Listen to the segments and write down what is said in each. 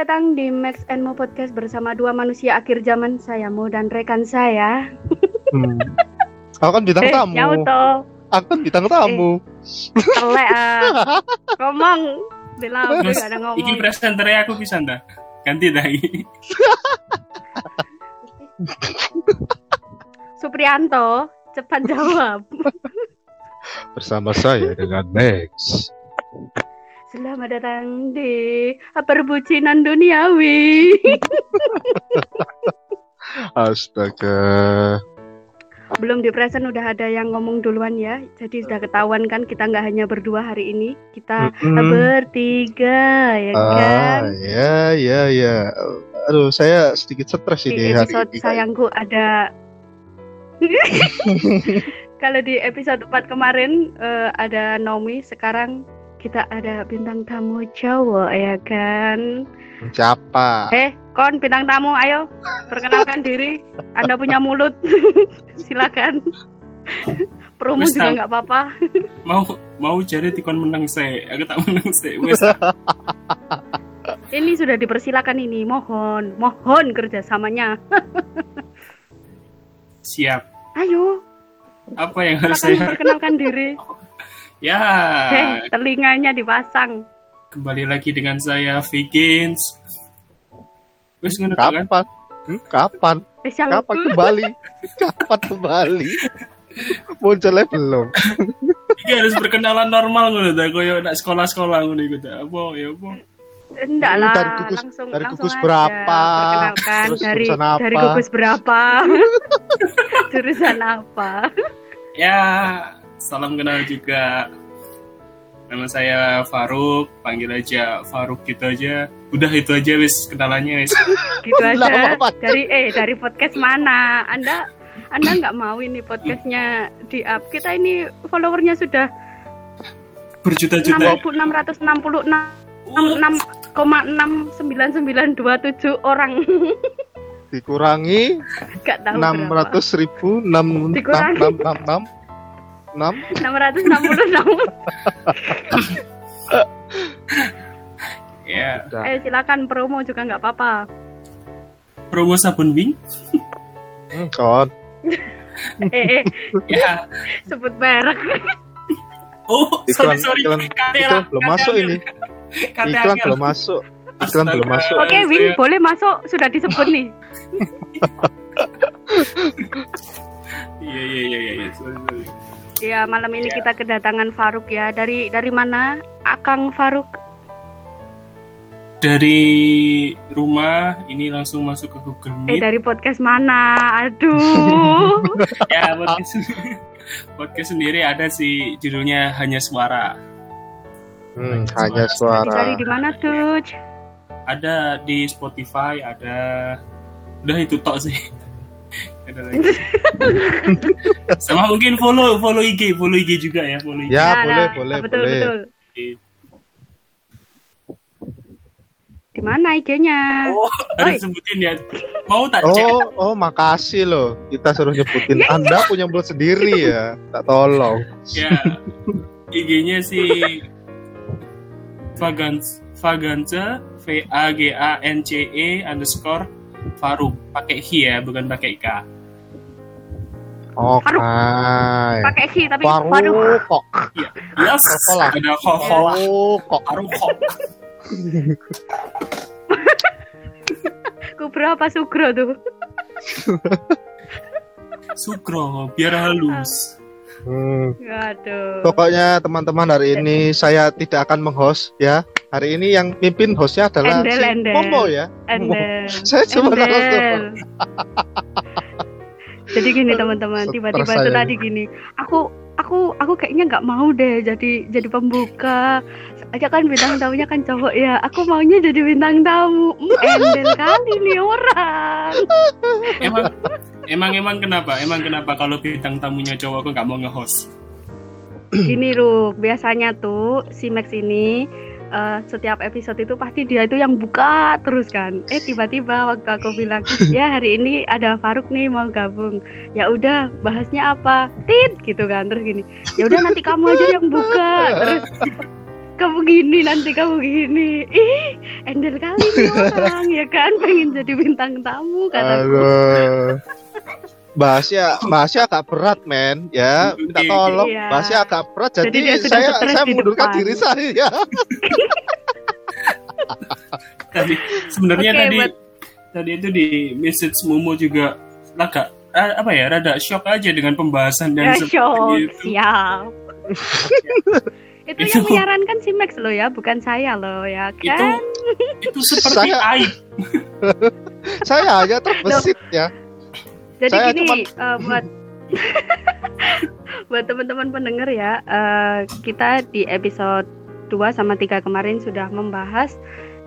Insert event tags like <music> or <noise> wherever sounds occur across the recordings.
Selamat datang di Max and Mo Podcast bersama dua manusia akhir zaman saya Mo dan rekan saya. Hmm. <laughs> Aku kan bintang Eh, tamu. Nyauto. Aku kan bintang tamu. Telek ah. Ngomong. Bila aku Mas, gak ada ngomong. Iki presenternya aku bisa ndak? Ganti dah. <laughs> Suprianto, cepat jawab. Bersama saya dengan Max. Selamat datang di perbucinan duniawi. <laughs> Astaga. Belum di present udah ada yang ngomong duluan ya. Jadi sudah ketahuan kan kita nggak hanya berdua hari ini, kita Mm-mm. bertiga ya Ah, kan. ya, ya, ya. Aduh, saya sedikit stres Di ini hari episode ini. sayangku ada <laughs> Kalau di episode 4 kemarin eh, ada Nomi, sekarang kita ada bintang tamu cowok ya kan. Siapa? Eh, kon bintang tamu, ayo perkenalkan <laughs> diri. Anda punya mulut, <laughs> silakan. Promo juga nggak apa-apa. <laughs> Mau mau jadi tikon menang saya. Aku tak menang saya. Ini sudah dipersilakan ini, mohon, mohon kerjasamanya. Siap. Ayo, Apa yang harus silakan saya? perkenalkan diri. Ya. Eh, telinganya dipasang. Kembali lagi dengan saya Vigins. Wes ngono kan? Kapan? Hmm, kapan? Kapan kembali? Kapan kembali? Munculnya belum. Iki harus perkenalan normal ngono ta koyo nak sekolah-sekolah ngono iku ta. Apa ya apa? Enggak lah, dari gugus- langsung dari langsung gugus aja. berapa? Perkenalkan Terus dari apa? dari gugus berapa? <laughs> jurusan apa? Ya, salam kenal juga. Nama saya Faruk, panggil aja Faruk gitu aja. Udah itu aja wis kenalannya wis. <laughs> Gitu aja. Dari eh dari podcast mana? Anda Anda nggak mau ini podcastnya di up. Kita ini followernya sudah Berjuta-juta. 6.666 Uh, 6,69927 orang. Dikurangi enam ratus ribu enam enam Dikurangi. enam enam enam enam 666. ya, Udah. eh silakan promo juga nggak apa-apa. promo sabun wing. Hmm, kon. <laughs> Eh, eh Ya. sebut merek. Oh, Iklan, sorry sorry. iklan, iklan belum masuk ini. Iklan belum masuk. Iklan belum masuk. Oke, Wing, Saya- boleh masuk. Sudah disebut nih. <laughs> Iya iya iya iya. Sorry sorry. Ya, malam ini Iya. kita kedatangan Faruk ya. Dari dari mana? Akang Faruk. Dari rumah ini langsung masuk ke Google Eh, Meet. dari podcast mana? Aduh. <laughs> Ya, podcast, podcast sendiri ada sih judulnya Hanya Suara. Hmm, hanya suara. Dicari di mana, tuh? Ada di Spotify, ada udah itu tok sih. Ada lagi. <laughs> Sama mungkin follow follow IG, follow IG juga ya, follow IG. Ya, Nah, boleh, nah, boleh, betul, boleh. Betul. Di mana IG-nya? Oh, Oi. harus sebutin ya. Mau tak cek? Oh, oh, makasih loh. Kita suruh nyebutin. Anda punya mulut sendiri ya. Tak tolong. Ya. IG-nya si Vagans Vaganza V A G A N C E underscore Faruk pakai hi ya bukan pakai k. Oke. Pakai hi tapi waduh. kok. Iya. Yes. Ada koko. Waru kok. Faruk kok. Ku berapa sugro tuh? Sukro biar halus. Hmm. Aduh. Pokoknya teman-teman hari ini saya tidak akan menghost ya. Hari ini yang mimpin hostnya adalah Endel, si endel. Momo ya. Endel. <laughs> Saya cuma Endel. <laughs> Jadi gini teman-teman, tiba-tiba saya itu tadi gini, aku aku aku kayaknya nggak mau deh jadi jadi pembuka. Aja kan bintang tamunya kan cowok ya. Aku maunya jadi bintang tamu. Hmm, Endel kali nih orang. <laughs> Emang emang emang kenapa? Emang kenapa kalau bintang tamunya cowok aku nggak mau nge-host? Gini Ruk, biasanya tuh si Max ini eh, setiap episode itu pasti dia itu yang buka terus kan. Eh tiba-tiba waktu aku bilang, <laughs> "Ya, hari ini ada Faruk nih mau gabung." Ya udah, bahasnya apa? Tit gitu kan. Terus gini. Ya udah nanti kamu aja yang buka. Terus kamu gini nanti kamu gini ih endel kali nih orang ya kan pengen jadi bintang tamu kata Aduh. <laughs> Bahasnya bahasnya agak berat men. Ya minta tolong. Iya. bahasnya agak berat. Jadi, Jadi saya stres saya di mundurkan depan. diri saya <laughs> tadi sebenarnya Oke, tadi buat- tadi itu di message Momo juga agak eh, apa ya rada shock aja dengan pembahasan ya shock. seperti itu. Siap <laughs> itu Itu- yang menyarankan si Max lo ya. Bukan saya lo ya itu kan? itu <laughs> seperti Saya- aib. Saya hanya terbesit ya Jadi Saya gini eh, buat <laughs> buat teman-teman pendengar ya, eh, kita di episode 2 sama 3 kemarin sudah membahas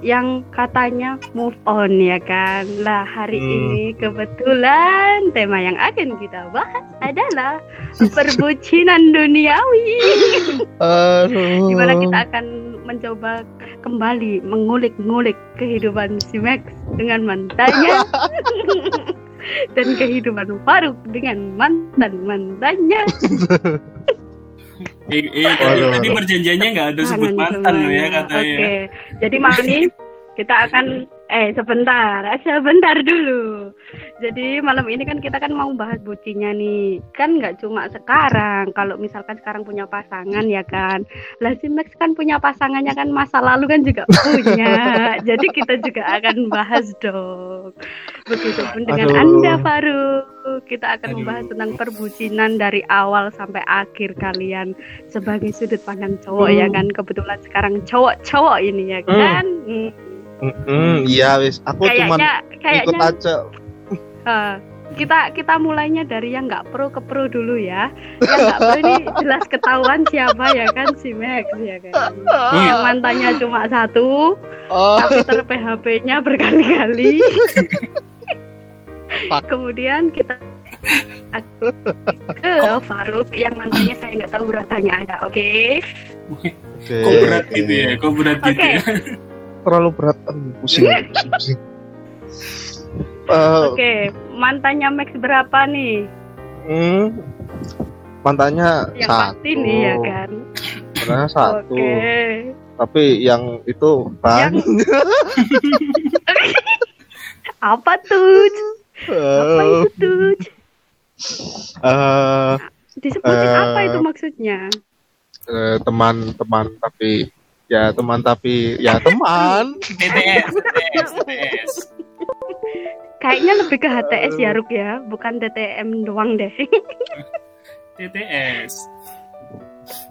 yang katanya move on ya kan. Lah hari Hmm. ini kebetulan tema yang akan kita bahas adalah perbucinan duniawi. <laughs> Aduh. di mana kita akan mencoba kembali mengulik-ngulik kehidupan si Max dengan mantannya <laughs> dan kehidupan Faruk dengan mantan-mantannya. eh, eh, tadi, Waduh. tadi perjanjiannya nggak ada sebut mantan ya katanya Oke, jadi malam ini kita akan eh sebentar, sebentar dulu. Jadi malam ini kan kita kan mau bahas bucinya nih. Kan nggak cuma sekarang. Kalau misalkan sekarang punya pasangan ya kan. Lah si Max kan punya pasangannya kan masa lalu kan juga punya. <laughs> jadi kita juga akan bahas dong. Begitupun dengan Aduh. Anda Faruk. Kita akan Aduh. membahas tentang perbucinan dari awal sampai akhir kalian sebagai sudut pandang cowok ya Hmm. kan kebetulan sekarang cowok-cowok ini ya Hmm. kan Hmm. Mm-mm, iya wis. Aku cuman kayaknya ikut kayaknya aja. Eh, kita kita mulainya dari yang nggak pro ke pro dulu ya. Yang nggak pro ini jelas ketahuan siapa ya kan si Max ya kan? Yang mantannya cuma satu oh. tapi ter PHP-nya berkali-kali. Kemudian kita ke Faruk yang mantannya saya nggak tahu beratanya ada oke? Oke kok berat gitu ya? Kok berat gitu Oke. ya terlalu berat. Aduh, pusing pusing, pusing. Eh, oke mantannya Max berapa nih? hmm, mantannya yang satu. pasti nih ya kan? Mantannya satu. Oke. Tapi yang itu Yang- banyak <laughs> apa tuh? Apa Eh, itu tuh? Eh, disebutin Eh, apa itu maksudnya? eh, teman-teman tapi ya teman tapi ya teman. TTS TTS TTS kayaknya lebih ke HTS ya Ruk ya. Bukan DTM doang deh. TTS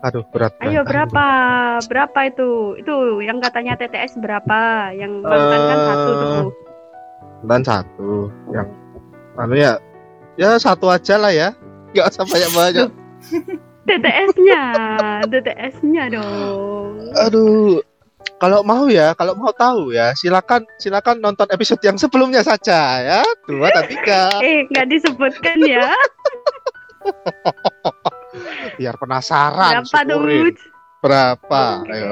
aduh berat ayo berat. berapa? Berapa itu? Itu yang katanya TTS berapa? Yang mantan kan satu tuh. dan satu. Yang anu ya ya satu aja lah ya. Nggak usah banyak banyak <laughs> TTS-nya TTS-nya dong. Aduh kalau mau ya kalau mau tahu ya silakan silakan nonton episode yang sebelumnya saja ya. Dua dan tiga. Eh nggak disebutkan ya. <laughs> Biar penasaran berapa syukurin. tuh berapa? Oke. ayo.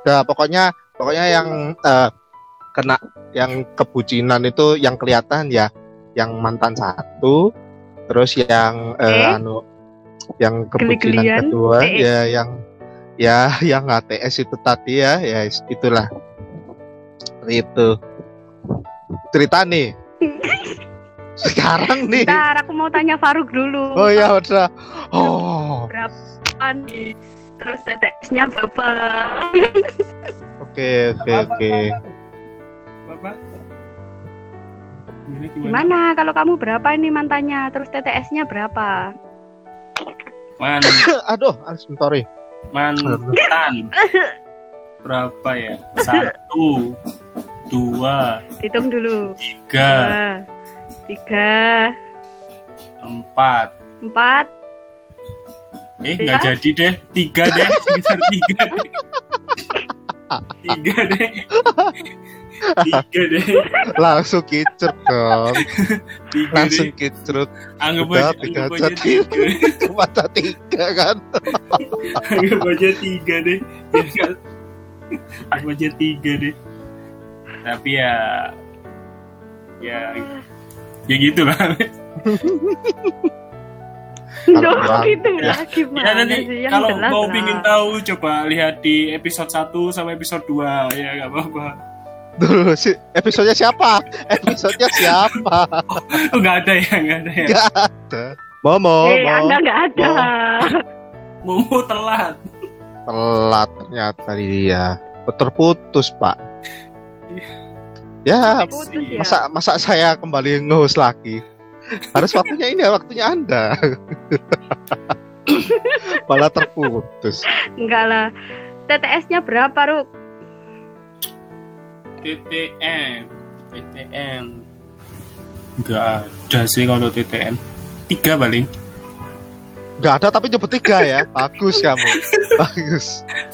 Udah pokoknya pokoknya yang eh, kena yang kebucinan itu yang kelihatan ya yang mantan satu terus yang eh, Eh? anu yang kebucinan Geli-gelian, kedua TS. ya yang ya <laughs> yang ATS itu tadi ya ya itulah itu cerita nih <laughs> sekarang nih Bentar, aku mau tanya Faruk dulu. oh ya udah oh Berapa nih? Terus TTS-nya berapa? oke oke oke gimana? Gimana kalau kamu berapa ini mantannya? Terus TTS-nya berapa? <coughs> Man, aduh ah, sorry. Mantan berapa ya? Satu dua Hitung dulu. tiga Dua, tiga, empat. empat, eh nggak jadi deh. Tiga deh sekitar tiga deh <laughs> tiga deh. Tiga deh. Langsung kicet dong. Tiga langsung deh. kicrut anggap Udah, aja tiga anggap aja tiga. ada tiga kan? Anggap aja tiga deh. Ya kan? anggap aja tiga deh. Tapi ya ya ya gitu lah Duh, itu ya. lah gimana Ya nanti sih yang kalau jelas mau lah. pingin tahu coba lihat di episode 1 sampai episode 2 ya nggak apa-apa. Dulu si episodenya siapa? Episodenya siapa? Oh nggak ada ya nggak ada ya. Nggak ada. Momo, Eh, Mo. Anda nggak ada. Momo telat. telat ternyata dia terputus pak ya Putus ya. masa masa saya kembali nge-host lagi harus waktunya ini waktunya anda. <laughs> Malah terputus. Enggak lah. TTS-nya berapa, Ruk? TTM TTM nggak ada sih kalau TTM tiga paling. Nggak ada tapi nyebut tiga ya. Bagus kamu. Bagus.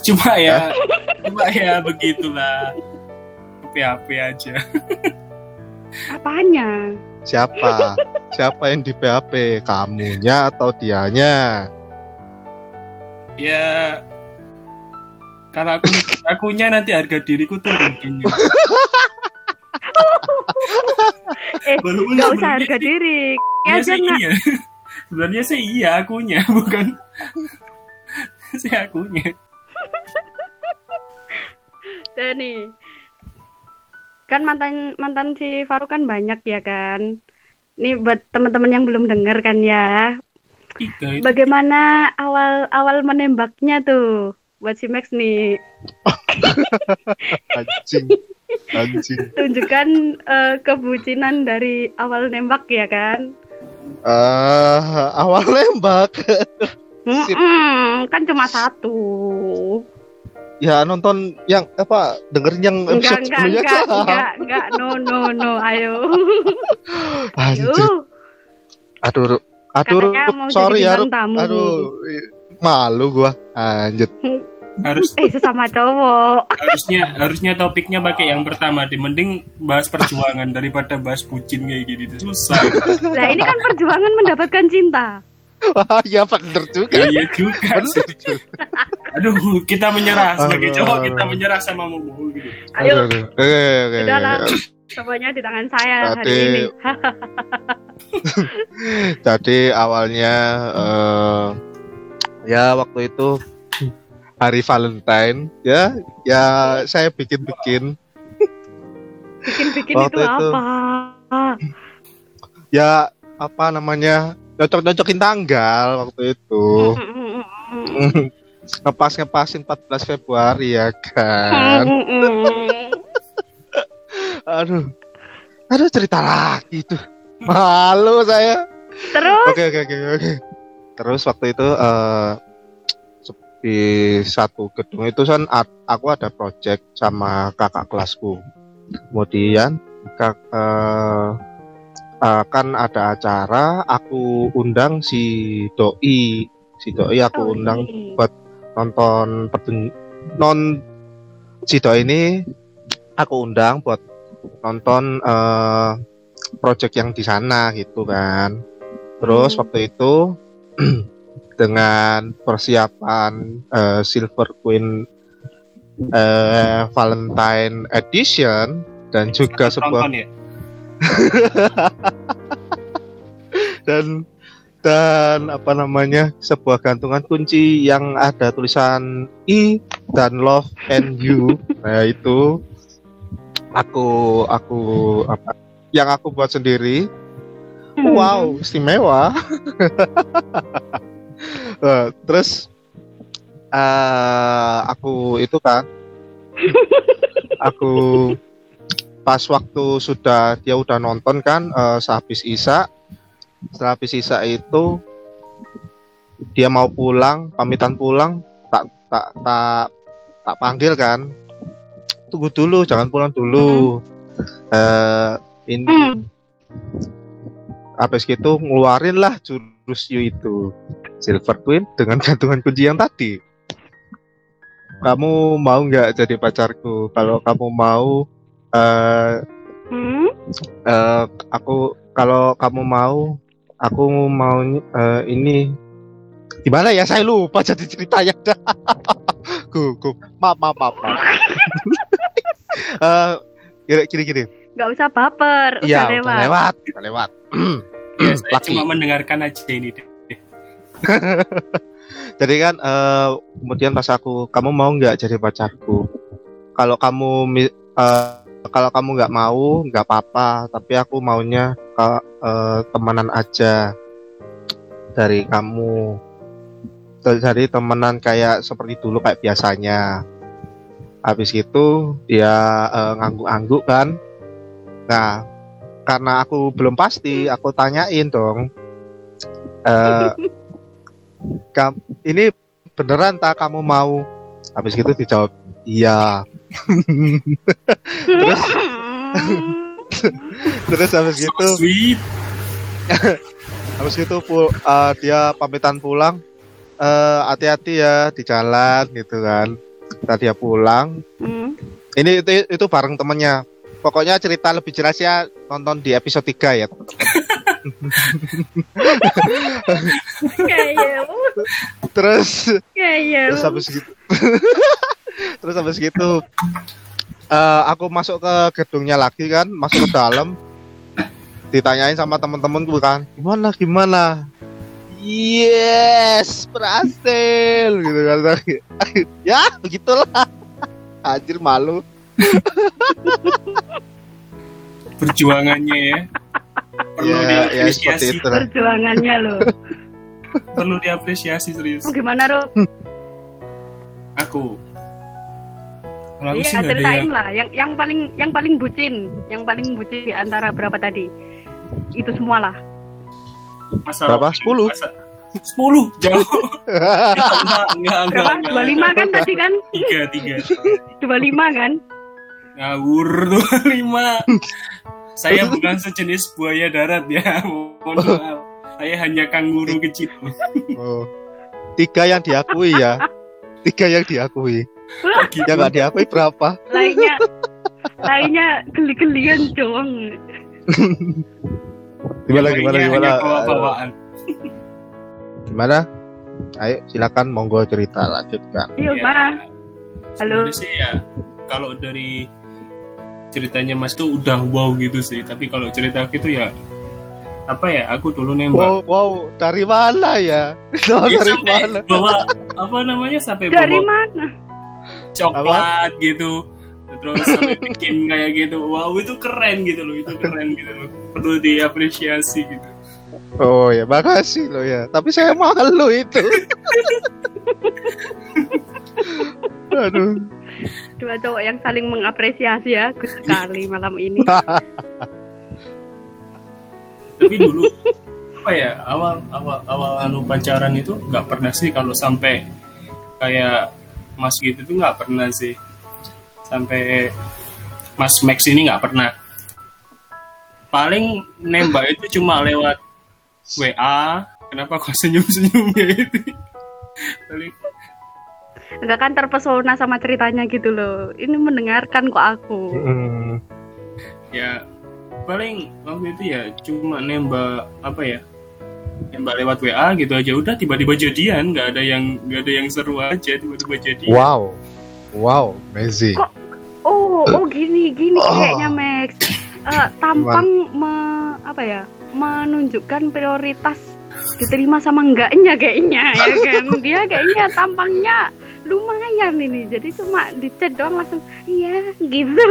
Cuma ya cuma ya begitulah. PHP aja. Apanya? Siapa siapa yang di PHP kamunya atau dianya ya kalau aku akunya nanti harga diriku turun kayaknya. Eh, Walaupun Enggak usah sebenarnya harga diri. Iya aja sih nggak. iya. Sebenarnya sih iya akunya, <laughs> bukan si akunya. Dan nih. Kan mantan mantan si Faruk kan banyak ya kan. Nih buat teman-teman yang belum dengar kan ya. Tiga itu. Bagaimana awal awal menembaknya tuh buat si Max nih. <laughs> anjing anjing Tunjukkan eh, kebucinan dari awal nembak ya kan. eh awal nembak Sip. Mm-mm, kan cuma satu. Ya nonton yang apa dengerin yang Enggak, episode enggak, sebelumnya enggak, <laughs> enggak, enggak, no, no, no, ayo. <laughs> Anjir. Ayo. aduh aduh mau sorry ya tamu. aduh malu gua anjir Harus <laughs> Eh, sesama cowok. harusnya harusnya topiknya pakai yang pertama deh. Mending bahas perjuangan daripada bahas bucin kayak gini tuh susah. Nah, ini kan perjuangan mendapatkan cinta. Wah ya bener juga iya juga sih. bener Aduh, kita menyerah sebagai cowok kita menyerah sama Momo gitu. Ayo. Oke, oke, Udah oke. lah. semuanya di tangan saya hari ini. <laughs> jadi awalnya eh ya waktu itu hari Valentine ya ya saya bikin-bikin Bikin-bikin itu, itu- apa? ya apa namanya nyocok-nyocokin tanggal waktu itu. <laughs> Ngepas ngepasin 14 Februari ya kan? <laughs> Aduh. Aduh cerita lagi tuh. Malu saya. Terus? Oke oke oke oke. Terus waktu itu eh di satu gedung itu kan aku ada project sama kakak kelasku. Kemudian kak eh, kan ada acara aku undang si doi si doi aku Oh, undang ini. nonton pertun non Cido ini aku undang buat nonton eh project yang di sana gitu kan. Terus Hmm. waktu itu <clears throat> dengan persiapan eh, Silver Queen eh, Valentine Edition dan juga sebuah ya. <laughs> dan dan apa namanya sebuah gantungan kunci yang ada tulisan I dan Love and You. <laughs> Nah itu aku aku apa yang aku buat sendiri. Hmm. wow istimewa. <laughs> Eh, terus eh aku itu kan aku pas waktu sudah dia udah nonton kan eh, sehabis Isa setelah habis Isa itu dia mau pulang pamitan pulang tak tak tak tak panggil kan. Tunggu dulu jangan pulang dulu. Eh ini Hmm. habis gitu ngeluarin lah jurus Yu itu. Silver Queen dengan gantungan kunci yang tadi. Kamu mau nggak jadi pacarku? Kalau kamu mau eh Hmm? eh, aku kalau kamu mau aku mau eh, ini gimana ya saya lupa jadi ceritanya <laughs> gugup maaf maaf maaf, maaf. <laughs> Eh, gini gini gini Nggak usah baper, udah iya lewat. udah lewat udah lewat <clears throat> Ya, saya Laki. cuma mendengarkan aja ini deh. <laughs> Jadi kan eh, kemudian pas aku, kamu mau nggak jadi pacarku? Kalau kamu eh, kalau kamu nggak mau, nggak apa-apa. Tapi aku maunya ke eh, temenan aja dari kamu. Dari temenan kayak seperti dulu kayak biasanya. Habis itu dia eh, ngangguk-angguk kan. Nah, karena aku belum pasti, aku tanyain dong. Eh, <laughs> kam ini beneran tak kamu mau? Habis gitu dijawab iya. Terus <laughs> terus habis So gitu sweet. <laughs> habis gitu pu- eh, dia pamitan pulang eh hati-hati ya di jalan gitu kan. Kita dia pulang. Hmm. Ini itu, itu bareng temennya. Pokoknya cerita lebih jelas ya nonton di episode 3 ya. Kayak Terus kayak terus habis gitu <laughs> terus habis gitu eh, aku masuk ke gedungnya lagi kan masuk ke dalam ditanyain sama temen-temenku kan gimana gimana yes berhasil gitu kan <laughs> ya begitulah anjir malu Perjuangannya ya. Perlu ya ya seperti diapresiasi. itu lah. perjuangannya loh. Perlu diapresiasi serius. Oh, gimana, Ro? Aku. Kalau aku Iya, sih nggak ada ceritain yang lah. Yang yang paling yang paling bucin, yang paling bucin di antara berapa tadi? Itu semua lah. masalah Berapa? 10? masa- 10 jauh. enggak, <laughs> enggak, enggak, Berapa? enggak. 25 kan tadi kan? Tiga, tiga. 25 kan? Ngawur <laughs> 25. Saya bukan sejenis buaya darat ya. Mohon maaf. Saya hanya kanguru kecil. oh. tiga yang diakui ya tiga yang diakui. Yang nggak diakui berapa lainnya lainnya geli-gelian dong. gimana gimana gimana gimana ayo silakan monggo cerita lanjutkan Iya, Ya, Mas. Halo. sebenarnya sih ya kalau dari ceritanya Mas tuh udah wow gitu sih. Tapi kalau cerita aku itu ya apa ya? Aku dulu nembak. wow wow dari mana ya <laughs> Ya, dari mana bawa apa namanya sampai Dari bawa mana? Coklat gitu terus sampai bikin kayak gitu wow itu keren gitu loh itu keren gitu loh perlu diapresiasi gitu Oh ya, makasih lo ya. Tapi saya malu itu. <laughs> Aduh. Dua cowok yang saling mengapresiasi ya. Good sekali malam ini. tapi dulu apa ya awal awal awal anu pacaran itu nggak pernah sih kalau sampai kayak mas gitu tuh nggak pernah sih sampai mas Max ini nggak pernah paling nembak itu cuma lewat WA kenapa kok senyum senyum gitu paling Enggak kan terpesona sama ceritanya gitu loh. Ini mendengarkan kok aku. Hmm. ya paling waktu itu ya cuma nembak apa ya nembak lewat WA gitu aja udah tiba-tiba jadian nggak ada yang nggak ada yang seru aja tiba-tiba jadian Wow. Wow, amazing. Kok- Oh, oh gini, gini Oh. kayaknya Max. Eh, tampang me- apa ya? Menunjukkan prioritas diterima sama enggaknya kayaknya ya kan. <laughs> Dia kayaknya tampangnya lumayan ini. Jadi cuma di chat doang langsung iya gitu. <laughs>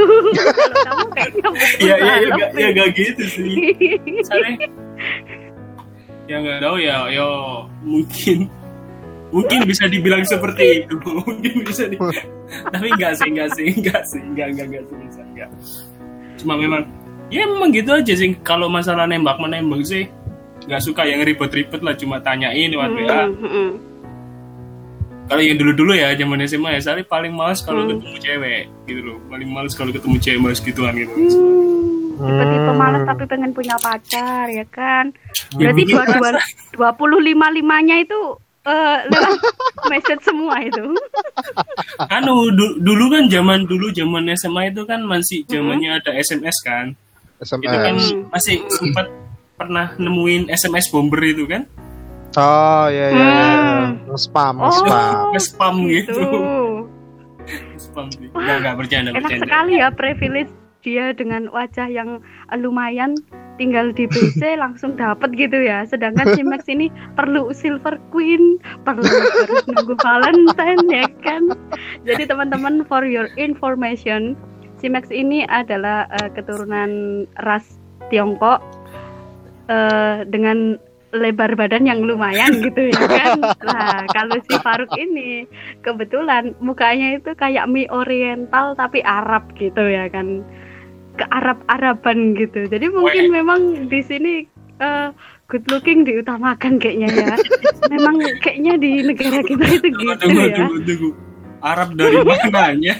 Kalau kamu kayaknya betul ya ya ya lebih. nggak ya nggak gitu sih <laughs> Soalnya, ya nggak tahu ya ya mungkin. Mungkin bisa dibilang seperti itu. <laughs> Mungkin bisa di <laughs> tapi enggak sih enggak sih enggak sih enggak enggak enggak sih bisa enggak cuma memang ya memang gitu aja sih. Kalau masalah nembak menembak sih. Nggak suka yang ribet-ribet lah cuma tanyain lewat WA hmm, hmm. kalau yang dulu-dulu ya zaman SMA ya saya paling males kalau Hmm. ketemu cewek gitu loh. Paling males kalau ketemu cewek males gituan gitu. Hmm, tipe-tipe Hmm. malas tapi pengen punya pacar ya kan. Berarti dua dua dua puluh lima limanya itu eh lewat message semua itu. anu du- dulu kan zaman dulu zaman SMA itu kan masih zamannya ada SMS kan itu kan SMS. Hmm. masih sempat pernah nemuin SMS bomber itu kan Oh ya ya. ya. Hmm. Spam, Oh. spam. spam gitu Gitu. spam sih nggak nggak bercanda Enak bercanda sekali ya privilege dia dengan wajah yang lumayan tinggal di BC <laughs> langsung dapat gitu ya. Sedangkan si Max ini perlu Silver Queen, perlu harus nunggu Valentine ya kan. Jadi teman-teman for your information, si Max ini adalah eh, keturunan ras Tiongkok eh, dengan lebar badan yang lumayan gitu ya kan. Nah, kalau si Faruk ini kebetulan mukanya itu kayak mie oriental tapi Arab gitu ya kan. Ke Arab-Araban gitu. Jadi mungkin Weh. memang di sini eh, good looking diutamakan kayaknya ya. <laughs> memang kayaknya di negara kita itu Tunggu, gitu tunggu, ya. tunggu, tunggu. Arab dari mananya?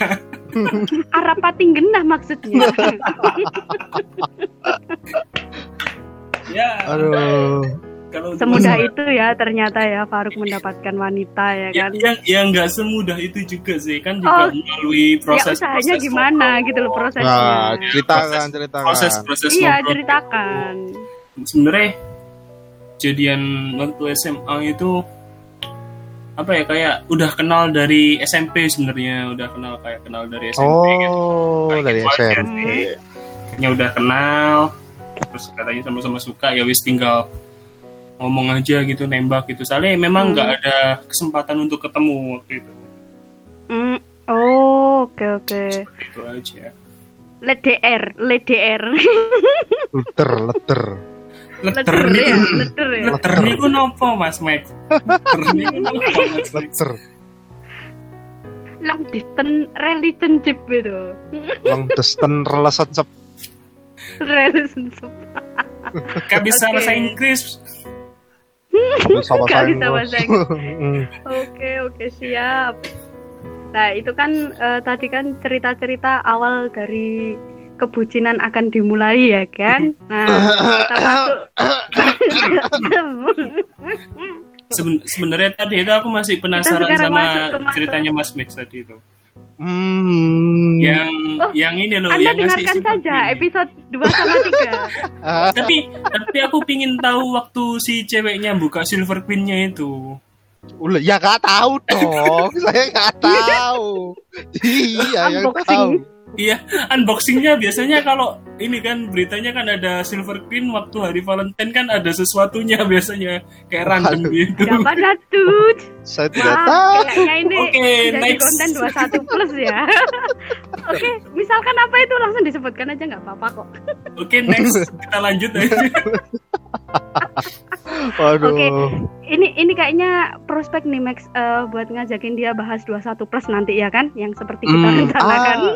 <laughs> Arab pating genah maksudnya. <laughs> ya, Aduh. Kalau Semudah itu ya ternyata ya Faruk mendapatkan wanita ya ya, kan. yang yang nggak semudah itu juga sih kan juga Oh. melalui ya proses usahanya gimana gitu loh prosesnya. Nah, ceritakan, ceritakan. proses proses Iya ngobrol. ceritakan. sebenarnya jadian waktu SMA itu apa ya kayak udah kenal dari SMP sebenarnya udah kenal kayak kenal dari SMP gitu. Oh, Kayak dari gitu aja SMP. Kayaknya udah kenal terus katanya sama-sama suka ya wis tinggal ngomong aja gitu nembak gitu soalnya memang Hmm. nggak ada kesempatan untuk ketemu waktu itu Hmm, Oh, oke oke. itu aja LDR, LDR. Leter, <laughs> leter. leter Leder ya, ya. leter niku nopo mas Max leter niku nopo mas Max Leter. Long distance relationship itu. Long distance relationship. Relationship. Gak bisa Oke. bahasa Inggris <laughs> Sama bahasa Hmm. <laughs> Oke oke siap. Nah itu kan eh, tadi kan cerita-cerita awal dari kebucinan akan dimulai ya kan. Nah kita masuk. Seben- sebenarnya tadi itu aku masih penasaran sekarang sama ceritanya Mas Max tadi itu Hmm. yang Oh, yang ini loh Anda yang ngasih dengarkan saja queen. episode 2 sama 3 Ah, <laughs> tapi tapi aku pingin tahu waktu si ceweknya buka silver queen-nya itu Ulah, ya nggak tahu dong. <laughs> Saya nggak tahu. Iya, yang Unboxing. tahu. iya unboxingnya biasanya kalau ini kan beritanya kan ada silver queen waktu hari Valentine kan ada sesuatunya biasanya kayak random gitu Dapat datut Saya tidak tahu. kayaknya ini Oke, jadi next. konten 21 plus ya <laughs> Oke, misalkan apa itu langsung disebutkan aja nggak apa-apa kok oke next kita lanjut aja. <laughs> Oke. Ini ini kayaknya prospek nih Max eh, buat ngajakin dia bahas 21 plus nanti ya kan yang seperti kita Hmm, rencanakan. ah,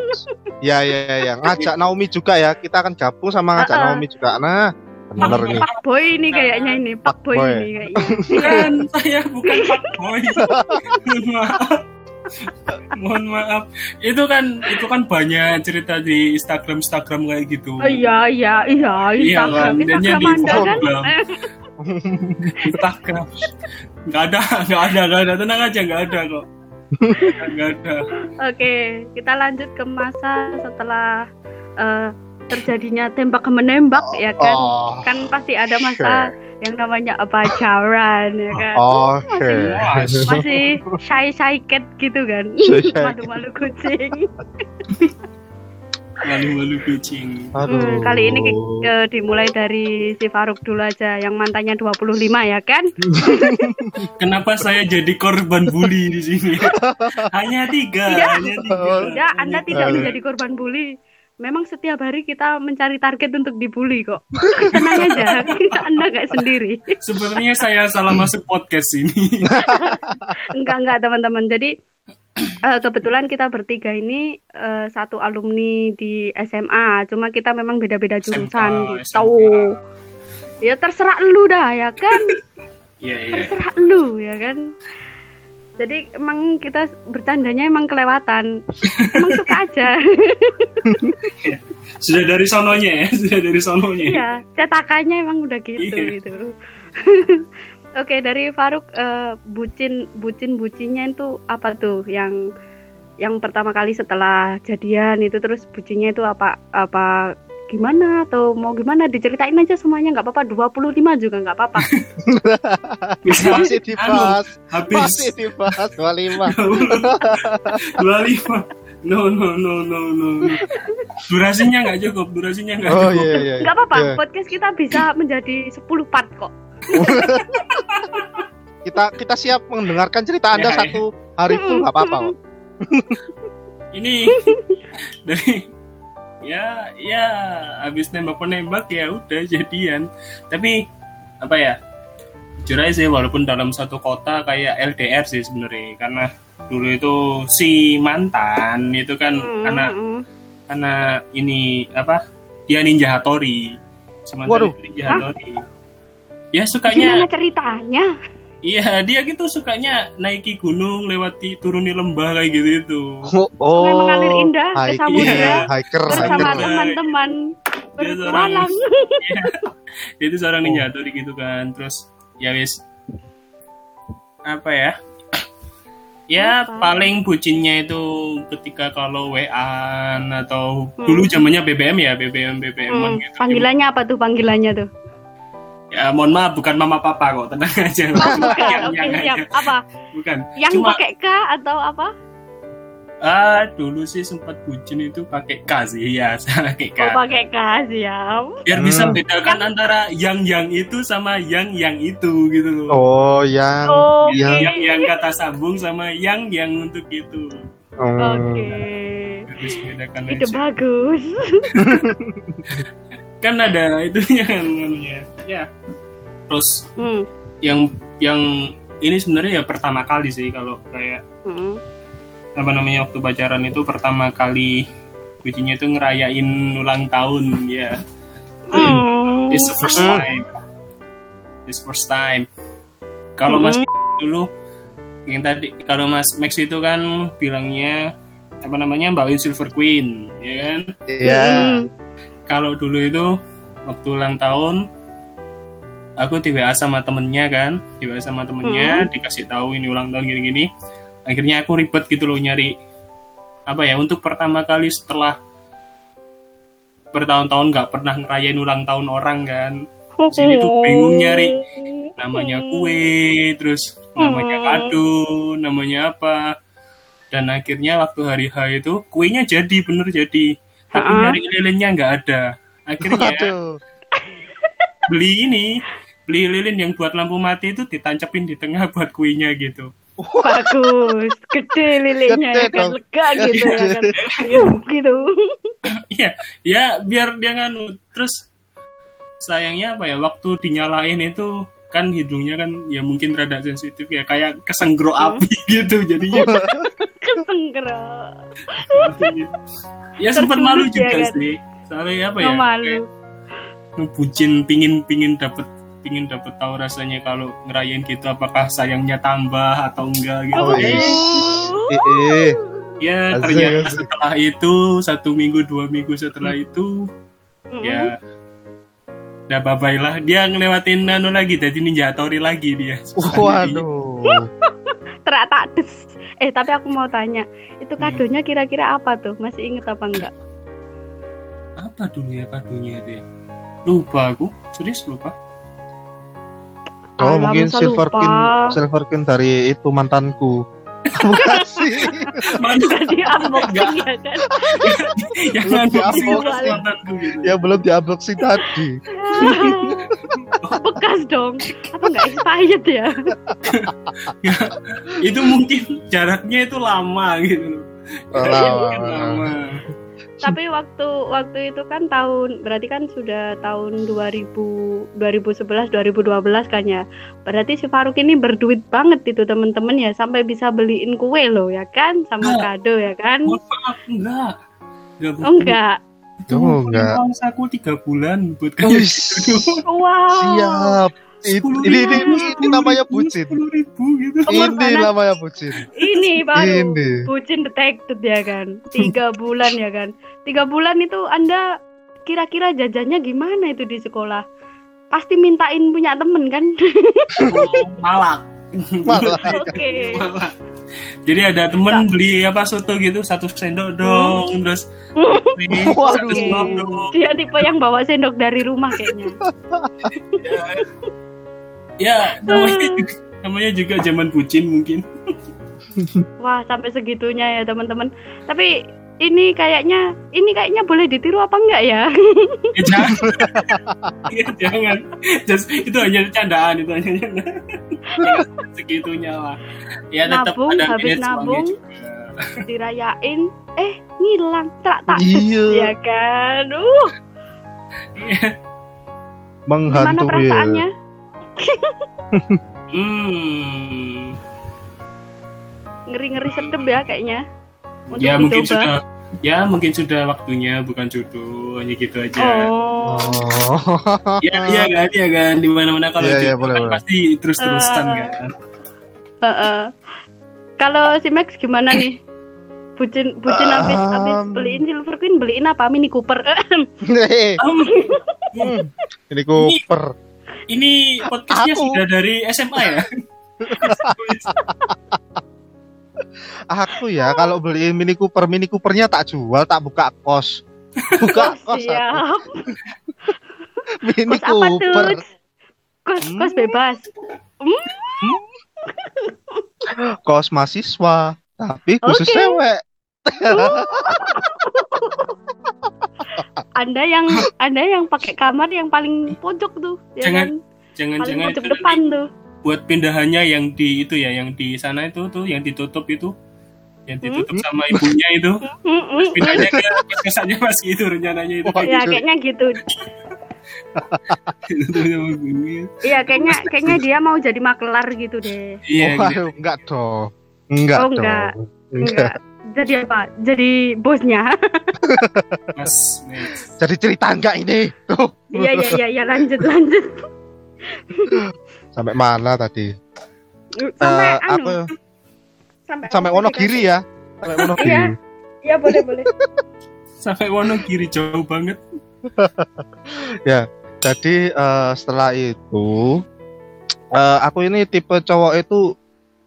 ya ya ya ya. ngajak Naomi juga ya kita akan gabung sama ngajak Uh-uh. Naomi juga nah bener nih Pak Boy ini kayaknya ini, Pak Boy, Boy. ini kayaknya. bukan saya bukan Pak Boy maaf <laughs> <laughs> mohon maaf. Itu kan itu kan banyak cerita di Instagram Instagram kayak gitu. Oh iya iya iya Iya Instagram. Kan, dan Instagram Anda kan. Instagram. <laughs> Instagram. Nggak ada nggak ada nggak ada. Tenang aja nggak ada kok. Nggak ada. Oke, kita lanjut ke masa setelah eh, terjadinya tembak menembak ya kan. oh Kan pasti ada masa yang namanya pacaran ya kan. <laughs> oke Masih shy <laughs> shy cat gitu kan. Shy Malu-malu kucing. <laughs> malu-malu kucing aduh Hmm, kali ini eh, dimulai dari si Faruk dulu aja yang mantannya 25 ya kan? kenapa saya jadi korban bully di sini hanya tiga Tidak. hanya tiga Ya, Anda tidak menjadi korban bully. Memang setiap hari kita mencari target untuk dibully kok. Tenang aja, Anda nggak sendiri. sebenarnya saya salah masuk podcast ini <laughs> Enggak enggak teman-teman. Jadi eh, kebetulan kita bertiga ini eh, satu alumni di SMA. Cuma kita memang beda-beda jurusan SMK, gitu. Ya terserah lu dah ya kan. iya iya terserah lu ya kan jadi emang kita bercandanya emang kelewatan. Emang suka aja. <laughs> Sudah dari sononya ya sudah dari sononya. Iya cetakannya emang udah gitu Iya. gitu. <laughs> Oke dari Faruk eh, bucin bucin bucinnya itu apa tuh? Yang yang pertama kali setelah jadian itu terus bucinnya itu apa apa gimana atau mau gimana diceritain aja semuanya nggak apa-apa 25 juga nggak apa-apa <laughs> masih anu, dibahas habis masih dibahas 25 dua lima <laughs> No no no no no. Durasinya nggak cukup, durasinya nggak Oh cukup. iya iya. Nggak apa-apa, Iya. podcast kita bisa menjadi 10 part kok. <laughs> Kita kita siap mendengarkan cerita Anda Ya, ya. satu hari full nggak apa-apa kok. Ini dari ya ya habis nembak penembak ya udah jadian. Tapi apa ya? Jujur aja sih walaupun dalam satu kota kayak LDR sih sebenarnya karena dulu itu si mantan itu kan Hmm, anak karena ini apa dia ninja Hattori sementara ninja Hattori ya sukanya Gimana ceritanya? Iya dia gitu sukanya naiki gunung lewati turuni lembah kayak gitu itu Oh, Sungai mengalir indah ke samudra hiker, bersama hiker. teman-teman dia itu seorang <laughs> Oh. ninja Hattori gitu kan terus ya wis apa ya ya Apa? paling bucinnya itu ketika kalau WA atau Hmm. dulu zamannya BBM ya BBM BBM Hmm, gitu Panggilannya apa tuh panggilannya tuh? Ya mohon maaf bukan mama papa kok tenang aja. <laughs> Bukan, yang, oke yang siap. aja. Apa? Bukan. Yang Cuma pakai K atau apa? ah dulu sih sempat bucin itu pakai K sih ya <laughs> pakai K. Oh pakai K siap. Biar bisa Hmm. bedakan antara yang yang itu sama yang yang itu gitu loh. Oh, yang Oke. yang Yang yang kata sambung sama yang yang untuk itu. Hmm. Oke. Bisa bedakan Itu aja. bagus. <laughs> Kan ada itunya <laughs> kan namanya. Ya. Terus Hmm. yang yang ini sebenarnya ya pertama kali sih kalau kayak Hmm. apa namanya waktu pacaran itu pertama kali bucinya itu ngerayain ulang tahun ya Hmm. this the first time this first time kalau mas dulu yang tadi kalau mas Max itu kan bilangnya apa namanya bawain Silver Queen ya kan Iya. Hmm. Kalau dulu itu waktu ulang tahun aku di WA sama temennya kan di WA sama temennya dikasih tahu ini ulang tahun gini-gini. Akhirnya aku ribet gitu loh nyari apa ya untuk pertama kali setelah bertahun-tahun nggak pernah ngerayain ulang tahun orang kan. Sini tuh bingung nyari namanya kue terus namanya Hmm. kado namanya apa. Dan akhirnya waktu hari H itu kuenya jadi bener jadi tapi nyari lilinnya nggak ada akhirnya Aduh. <laughs> beli ini beli lilin yang buat lampu mati itu ditancepin di tengah <laughs> buat kuenya gitu Bagus, gede lilinnya Gede ya kan lega gitu ya kan. Ya, gitu. <laughs> iya ya biar dia nganu terus sayangnya apa ya waktu dinyalain itu kan hidungnya kan ya mungkin rada sensitif ya kayak kesenggro Hmm. api gitu jadinya Kesenggerak. <laughs> ya sempat malu ya juga kan? sih soalnya apa ya Oh, malu. kayak bucin pingin pingin dapet pingin dapet tahu rasanya kalau ngerayain gitu apakah sayangnya tambah atau enggak gitu Oh, Eh, iya. Eh, eh. ya Asik, ternyata asik. setelah itu satu minggu dua minggu setelah itu Hmm. ya udah bye bye lah dia ngelewatin nano lagi jadi ninja Tori lagi dia Waduh. Terak tak des. Eh tapi aku mau tanya, itu kadonya kira-kira apa tuh? Masih inget apa enggak? apa dulu ya kadonya itu ya lupa aku serius lupa Oh, Alah, mungkin masa silver lupa? kin silver kin dari itu mantanku. Kamu kasih. mana Jadi unboxing ya kan? yang Belum unboxing di-unboxing. gitu ya belum di unboxing tadi. Bekas dong. Apa enggak expired ya? itu mungkin jaraknya itu lama gitu loh Lama. Lama Tapi waktu waktu itu kan tahun berarti kan sudah tahun 2000 2011 2012 kan ya. Berarti si Faruk ini berduit banget itu temen-temen ya sampai bisa beliin kue loh ya kan sama Nah. kado ya kan? maaf enggak enggak Oh enggak. itu Oh, enggak. uang saku tiga bulan buat gitu Wow. Siap. It- ini, ini, ini namanya bucin. ribu gitu Ini namanya bucin. Ini baru Ini. bucin detected ya kan. Tiga <laughs> bulan ya kan. Tiga bulan itu Anda kira-kira jajannya gimana itu di sekolah? Pasti mintain punya temen kan? malak Malah. <laughs> Oke. Malak. jadi ada temen beli apa soto gitu satu sendok dong terus <laughs> ini satu Waduh. dong Dia tipe yang bawa sendok dari rumah kayaknya. Ya namanya juga, namanya juga zaman bucin mungkin Wah, sampai segitunya ya teman-teman. Tapi ini kayaknya ini kayaknya boleh ditiru apa enggak ya? Ya, jangan. Ya, jangan. Just, itu hanya candaan itu hanya candaan. Ya, segitunya lah. Ya tetap Nabung, ada habis nabung. juga. Dirayain, eh ngilang, tak tak Iya. ya kan. Uh, Iya. gimana Menghantui. perasaannya? Hmm. Ngeri-ngeri sedep ya kayaknya. Untuk Ya mungkin dicoba. sudah ya mungkin sudah waktunya bukan hanya gitu aja. Oh. Ya, iya kan, iya kan. Di mana-mana kalau iya, jodoh boleh, kan boleh. pasti terus-terusan Eh. kan. Heeh. Kalau si Max gimana nih? Bucin bucin habis habis Um. beliin Silver Queen beliin apa Mini Cooper? <laughs> Um, hmm, ini Cooper. Ini podcastnya Aku. sudah dari SMA ya? Aku ya kalau beli Mini Cooper, Mini Coopernya tak jual, tak buka kos. Buka <laughs> kos. aku. Siap. Mini Kos apa? Cooper. Kos Hmm. kos bebas. Kos mahasiswa, tapi khusus Oke. cewek. <laughs> Anda yang Anda yang pakai kamar yang paling pojok tuh, ya Jangan- kan? Paling Jangan-jangan pojok depan nanti tuh. buat pindahannya yang di itu ya, yang di sana itu tuh, yang ditutup itu, yang ditutup sama ibunya itu, Mm-mm. <laughs> pindahnya ke kesannya masih itu rencananya itu. Wah, Ya kayaknya gitu. Iya kayaknya kayaknya dia mau jadi maklar gitu deh. Iya, oh, gitu. enggak dong. Enggak Oh, enggak. Enggak. Enggak. Jadi apa? Jadi bosnya. <laughs> Mas, Max. Jadi cerita enggak ini? Tuh. Iya iya iya iya lanjut lanjut. Sampai mana tadi? Sampai anu. aku Sampai sampai Wonogiri ya. Sampai Wonogiri. Iya. Iya boleh boleh. sampai Wonogiri jauh banget. <laughs> Jadi eh, setelah itu eh, aku ini tipe cowok itu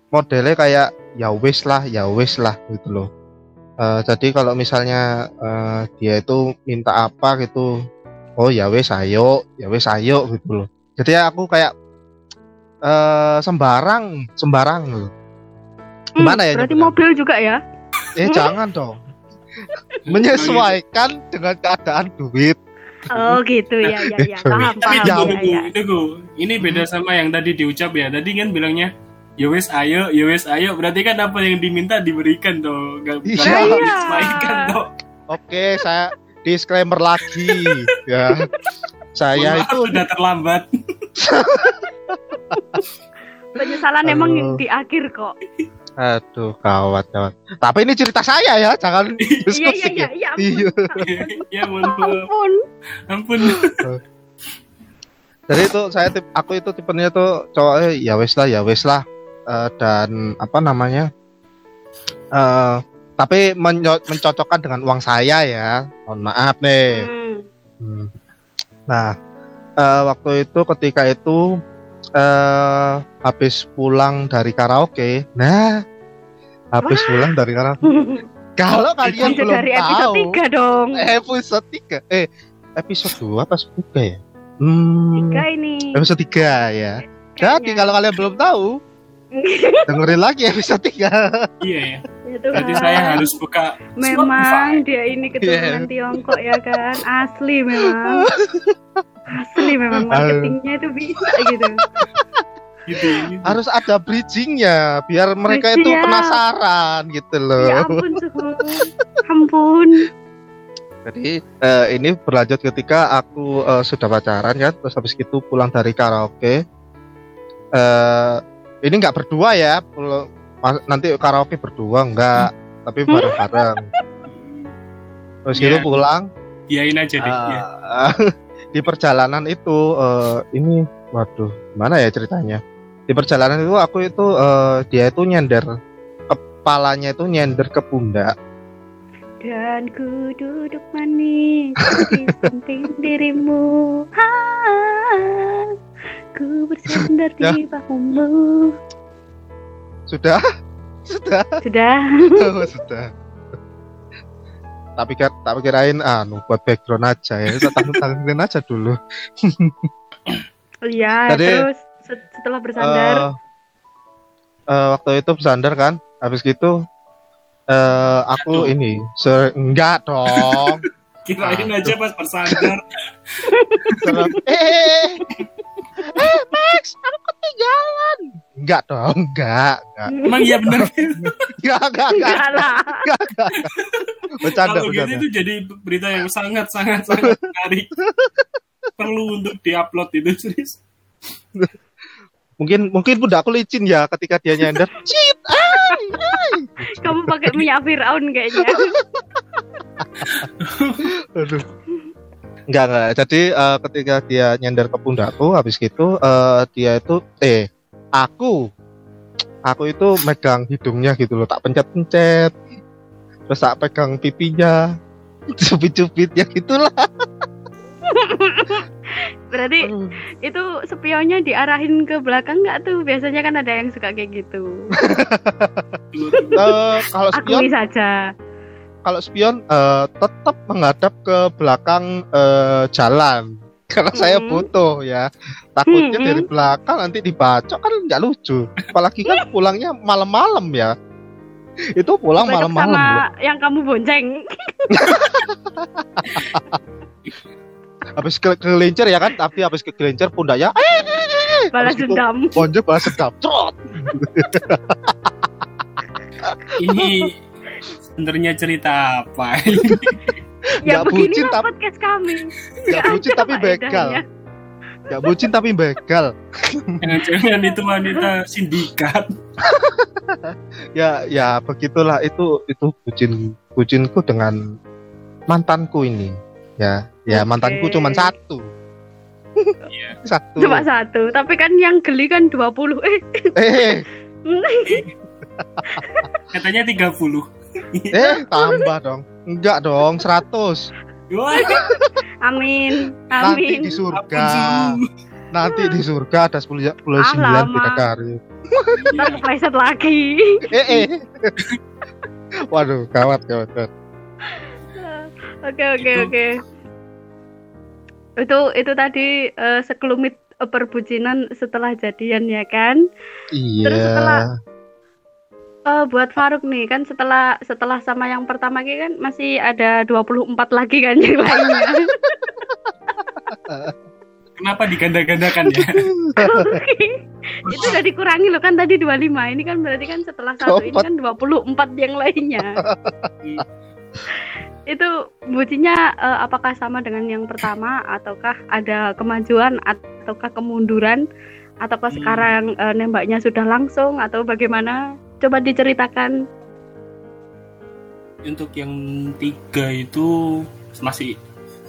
modelnya kayak ya wis lah, ya wis lah gitu loh. Eh, jadi kalau misalnya eh, dia itu minta apa gitu, oh ya wis ayo, ya wis ayo gitu loh. Jadi aku kayak eh sembarang, sembarang loh. Gimana ya Berarti nyebutnya? mobil juga ya? Eh jangan dong. Menyesuaikan dengan keadaan duit. Oh gitu ya ya ya <laughs> Itu. paham Tapi paham Ya, tunggu, ya ya. tunggu. Ini beda sama yang tadi diucap ya. Tadi kan bilangnya ya wes ayo, ya wes ayo. Berarti kan apa yang diminta diberikan toh. Gak Iya. gak Iya. disesuaikan toh. Oke, saya disclaimer lagi ya. Saya maaf, itu sudah terlambat. <laughs> Penyesalan Aduh. emang di akhir kok. aduh kawat kawat. Tapi ini cerita saya ya, jangan <laughs> Iya diskusi. iya iya iya. Iya. <laughs> ya mohon maaf. Ampun. Ampun. Jadi itu saya tip, aku itu tipenya tuh cowoknya ya wes lah, ya wes lah. Eh, dan apa namanya? eh tapi menyo- mencocokkan dengan uang saya ya. Mohon maaf nih. Hmm. Hmm. Nah, eh, waktu itu ketika itu eh habis pulang dari karaoke. Nah, habis pulang dari karaoke. <laughs> Kalau kalian belum dari tahu, episode 3 dong. episode 3. Eh, episode 2 apa 3 ya? Hmm, Tiga ini. episode 3 ya. Jadi kalau kalian belum tahu, <laughs> dengerin lagi episode 3. Iya ya. Ya Tuhan. Berarti saya harus buka Memang dia ini keturunan Tiongkok ya kan. Asli memang. Asli memang marketingnya itu bisa gitu. gitu. gitu. Harus ada bridgingnya biar mereka itu Siap. penasaran gitu loh. Ya ampun suhu. Ampun. Jadi eh, ini berlanjut ketika aku eh, sudah pacaran kan, terus habis itu pulang dari karaoke. Eh ini nggak berdua ya, nanti karaoke berdua enggak, tapi bareng-bareng. Terus gitu Iya. pulang. Iyain aja deh. eh, Iya. <laughs> di perjalanan itu eh, ini, waduh, gimana ya ceritanya? Di perjalanan itu aku itu eh, dia itu nyender kepalanya itu nyender ke pundak. Dan ku duduk manis di samping <laughs> dirimu. Ah, ku bersandar Ya. di bahumu. Sudah, sudah. Sudah. Oh, sudah. Tapi kira, tak kirain anu buat background aja ya. Kita tanggung tanggungin aja dulu. <laughs> Iya, Tadi, terus se- setelah bersandar. Eh, eh, waktu itu bersandar kan. habis gitu eh aku Jatuh. ini ser enggak dong <laughs> Kirain aja pas bersandar. Serem. <laughs> eh eh Max aku ketinggalan enggak dong enggak enggak Emang iya bener. <laughs> enggak enggak enggak Enggak lah. bercanda Kalau gitu itu jadi berita yang sangat sangat sangat menarik. Perlu untuk diupload itu serius. mungkin mungkin udah aku licin ya ketika dia nyender ay. Kamu pakai minyak Firaun kayaknya. <laughs> Aduh. Enggak enggak. Jadi eh, ketika dia nyender ke pundakku habis gitu eh, dia itu eh aku aku itu megang hidungnya gitu loh, tak pencet-pencet. Terus tak pegang pipinya. <laughs> Cubit-cubit ya gitulah. <laughs> Berarti itu spionnya diarahin ke belakang nggak tuh? Biasanya kan ada yang suka kayak gitu. <laughs> Eh, kalau spion Akui saja. kalau spion eh, tetap menghadap ke belakang eh, jalan. <laughs> Karena saya Hmm. butuh ya. Takutnya Hmm, dari belakang nanti dibacok kan nggak lucu. Apalagi kan pulangnya malam-malam ya. Itu pulang malam-malam. sama loh. yang kamu bonceng. Habis ke kelincer ya kan, tapi habis ke kelincer pundaknya Balas dendam. bonjol balas sedap. Trot. Ini sebenarnya cerita apa? Ya Nggak begini bucin, lah tapi- podcast kami. Nggak bucin tapi begal. Nggak bucin tapi begal. Jangan-jangan itu wanita sindikat. Ya ya begitulah itu itu bucin bucinku dengan mantanku ini. Ya, ya mantanku cuma satu. Iya. <laughs> Satu. Cuma satu, tapi kan yang geli kan 20. Eh, Eh, <laughs> Katanya 30. eh tambah dong. Enggak dong, 100. Wah, amin. Nanti Amin. di surga. Nanti di surga ada 10 10 Ah, 9 lama. bidadari. Ntar <laughs> lagi. Eh, eh. Waduh, gawat, gawat, gawat. Oke oke Itu- oke. Itu itu tadi eh, sekelumit perbucinan setelah jadian ya kan? Iya. Terus setelah- Eh, buat Faruk nih kan setelah setelah sama yang pertama ini kan masih ada 24 lagi kan yang <laughs> lainnya. Kenapa diganda-gandakan ya? <laughs> itu udah dikurangi loh kan tadi 25. Ini kan berarti kan setelah satu ini kan 24 yang lainnya. <laughs> itu bucinya eh, apakah sama dengan yang pertama ataukah ada kemajuan ataukah kemunduran ataukah Hmm. sekarang eh, nembaknya sudah langsung atau bagaimana? Coba diceritakan. Untuk yang tiga itu masih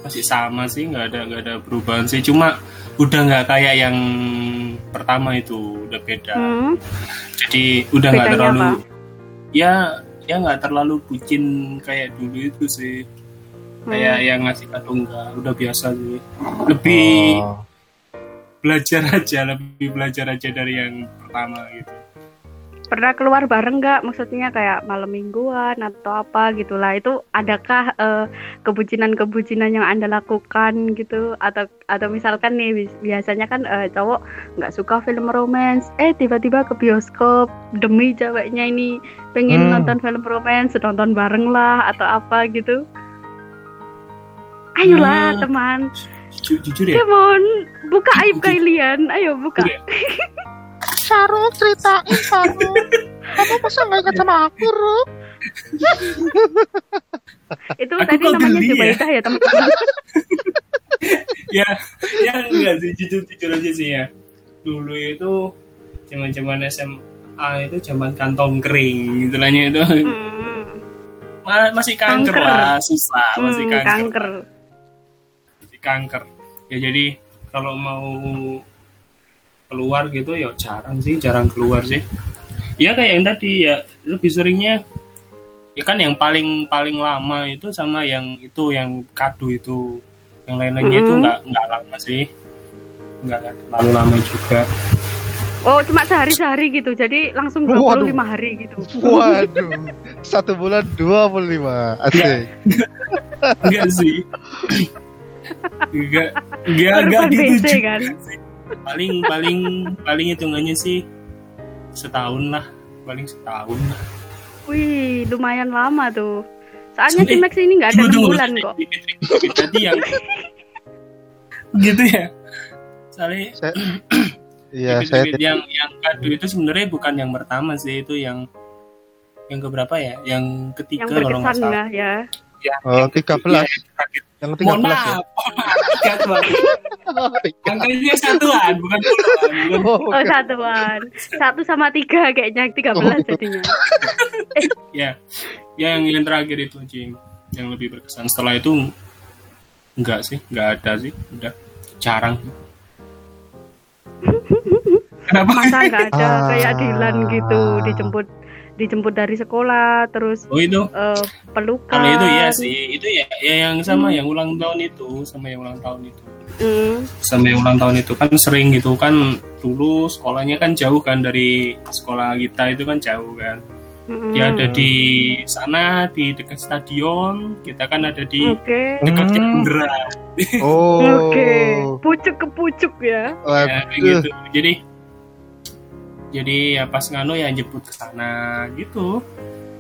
masih sama sih, nggak ada nggak ada perubahan sih. Cuma udah nggak kayak yang pertama itu udah beda. Hmm. Jadi udah nggak terlalu apa? ya ya nggak terlalu bucin kayak dulu itu sih. Kayak Hmm. yang ngasih kado enggak, udah biasa sih. Lebih Oh. belajar aja, lebih belajar aja dari yang pertama gitu. Pernah keluar bareng nggak? Maksudnya kayak malam mingguan atau apa gitulah itu adakah eh, kebucinan-kebucinan yang anda lakukan gitu? Atau atau misalkan nih biasanya kan eh, cowok nggak suka film romance. Eh tiba-tiba ke bioskop demi ceweknya ini pengen Hmm. nonton film romance nonton bareng lah atau apa gitu. Ayolah Hmm. teman. Ju- jujur ya, come on buka aib kalian. Ayo buka <laughs> Saruk ceritain Saruk. Kamu masa nggak ingat sama aku, Ruk? itu Aku tadi namanya geli ya? Ya teman-teman <laughs> ya ya enggak sih jujur jujur aja sih ya dulu itu zaman zaman SMA itu zaman kantong kering gitu lah itu Hmm. Ma- masih kanker, Kanker. lah susah masih Hmm, kanker, kanker. masih kanker ya jadi kalau mau keluar gitu ya jarang sih jarang keluar sih ya kayak yang tadi ya lebih seringnya ya kan yang paling paling lama itu sama yang itu yang kado itu yang lain-lainnya itu Mm-mm. nggak nggak lama sih nggak terlalu lama juga Oh, cuma sehari-sehari gitu. Jadi langsung Waduh. 25 hari gitu. Waduh, satu bulan 25 Asik. enggak <laughs> sih enggak enggak enggak gitu kan. Paling paling paling hitungannya sih setahun lah paling setahun lah Wih, lumayan lama tuh. Soalnya si Max ini nggak ada enam bulan kok. Jadi yang <laughs> gitu ya. Soalnya Saya, <clears throat> iya, saya yang yang kado itu sebenarnya bukan yang pertama sih, itu yang yang keberapa ya? Yang ketiga Yang kalau nggak salah. lah ya. Ya, Oh, 13. Iya, yang terakhir. yang Mohon 13 ya. tiga. Angkanya satuan, bukan puluhan. Bukan Oh, Oh satuan, satu sama tiga kayaknya tiga belas jadinya. ya ya yang yang terakhir itu Jing yang lebih berkesan setelah itu enggak sih enggak ada sih udah jarang kenapa Masa nggak ada Ah. kayak Dilan gitu dijemput dijemput dari sekolah terus oh itu eh, pelukan. kalau itu ya sih itu ya, ya yang sama Hmm. yang ulang tahun itu sama yang ulang tahun itu Hmm. sama yang ulang tahun itu kan sering gitu kan dulu sekolahnya kan jauh kan dari sekolah kita itu kan jauh kan dia ada di sana di dekat stadion kita kan ada di Oke. dekat Hmm. Cendera Oh. Oke. Pucuk ke pucuk ya. ya, gitu jadi jadi ya pas nganu ya jemput ke sana gitu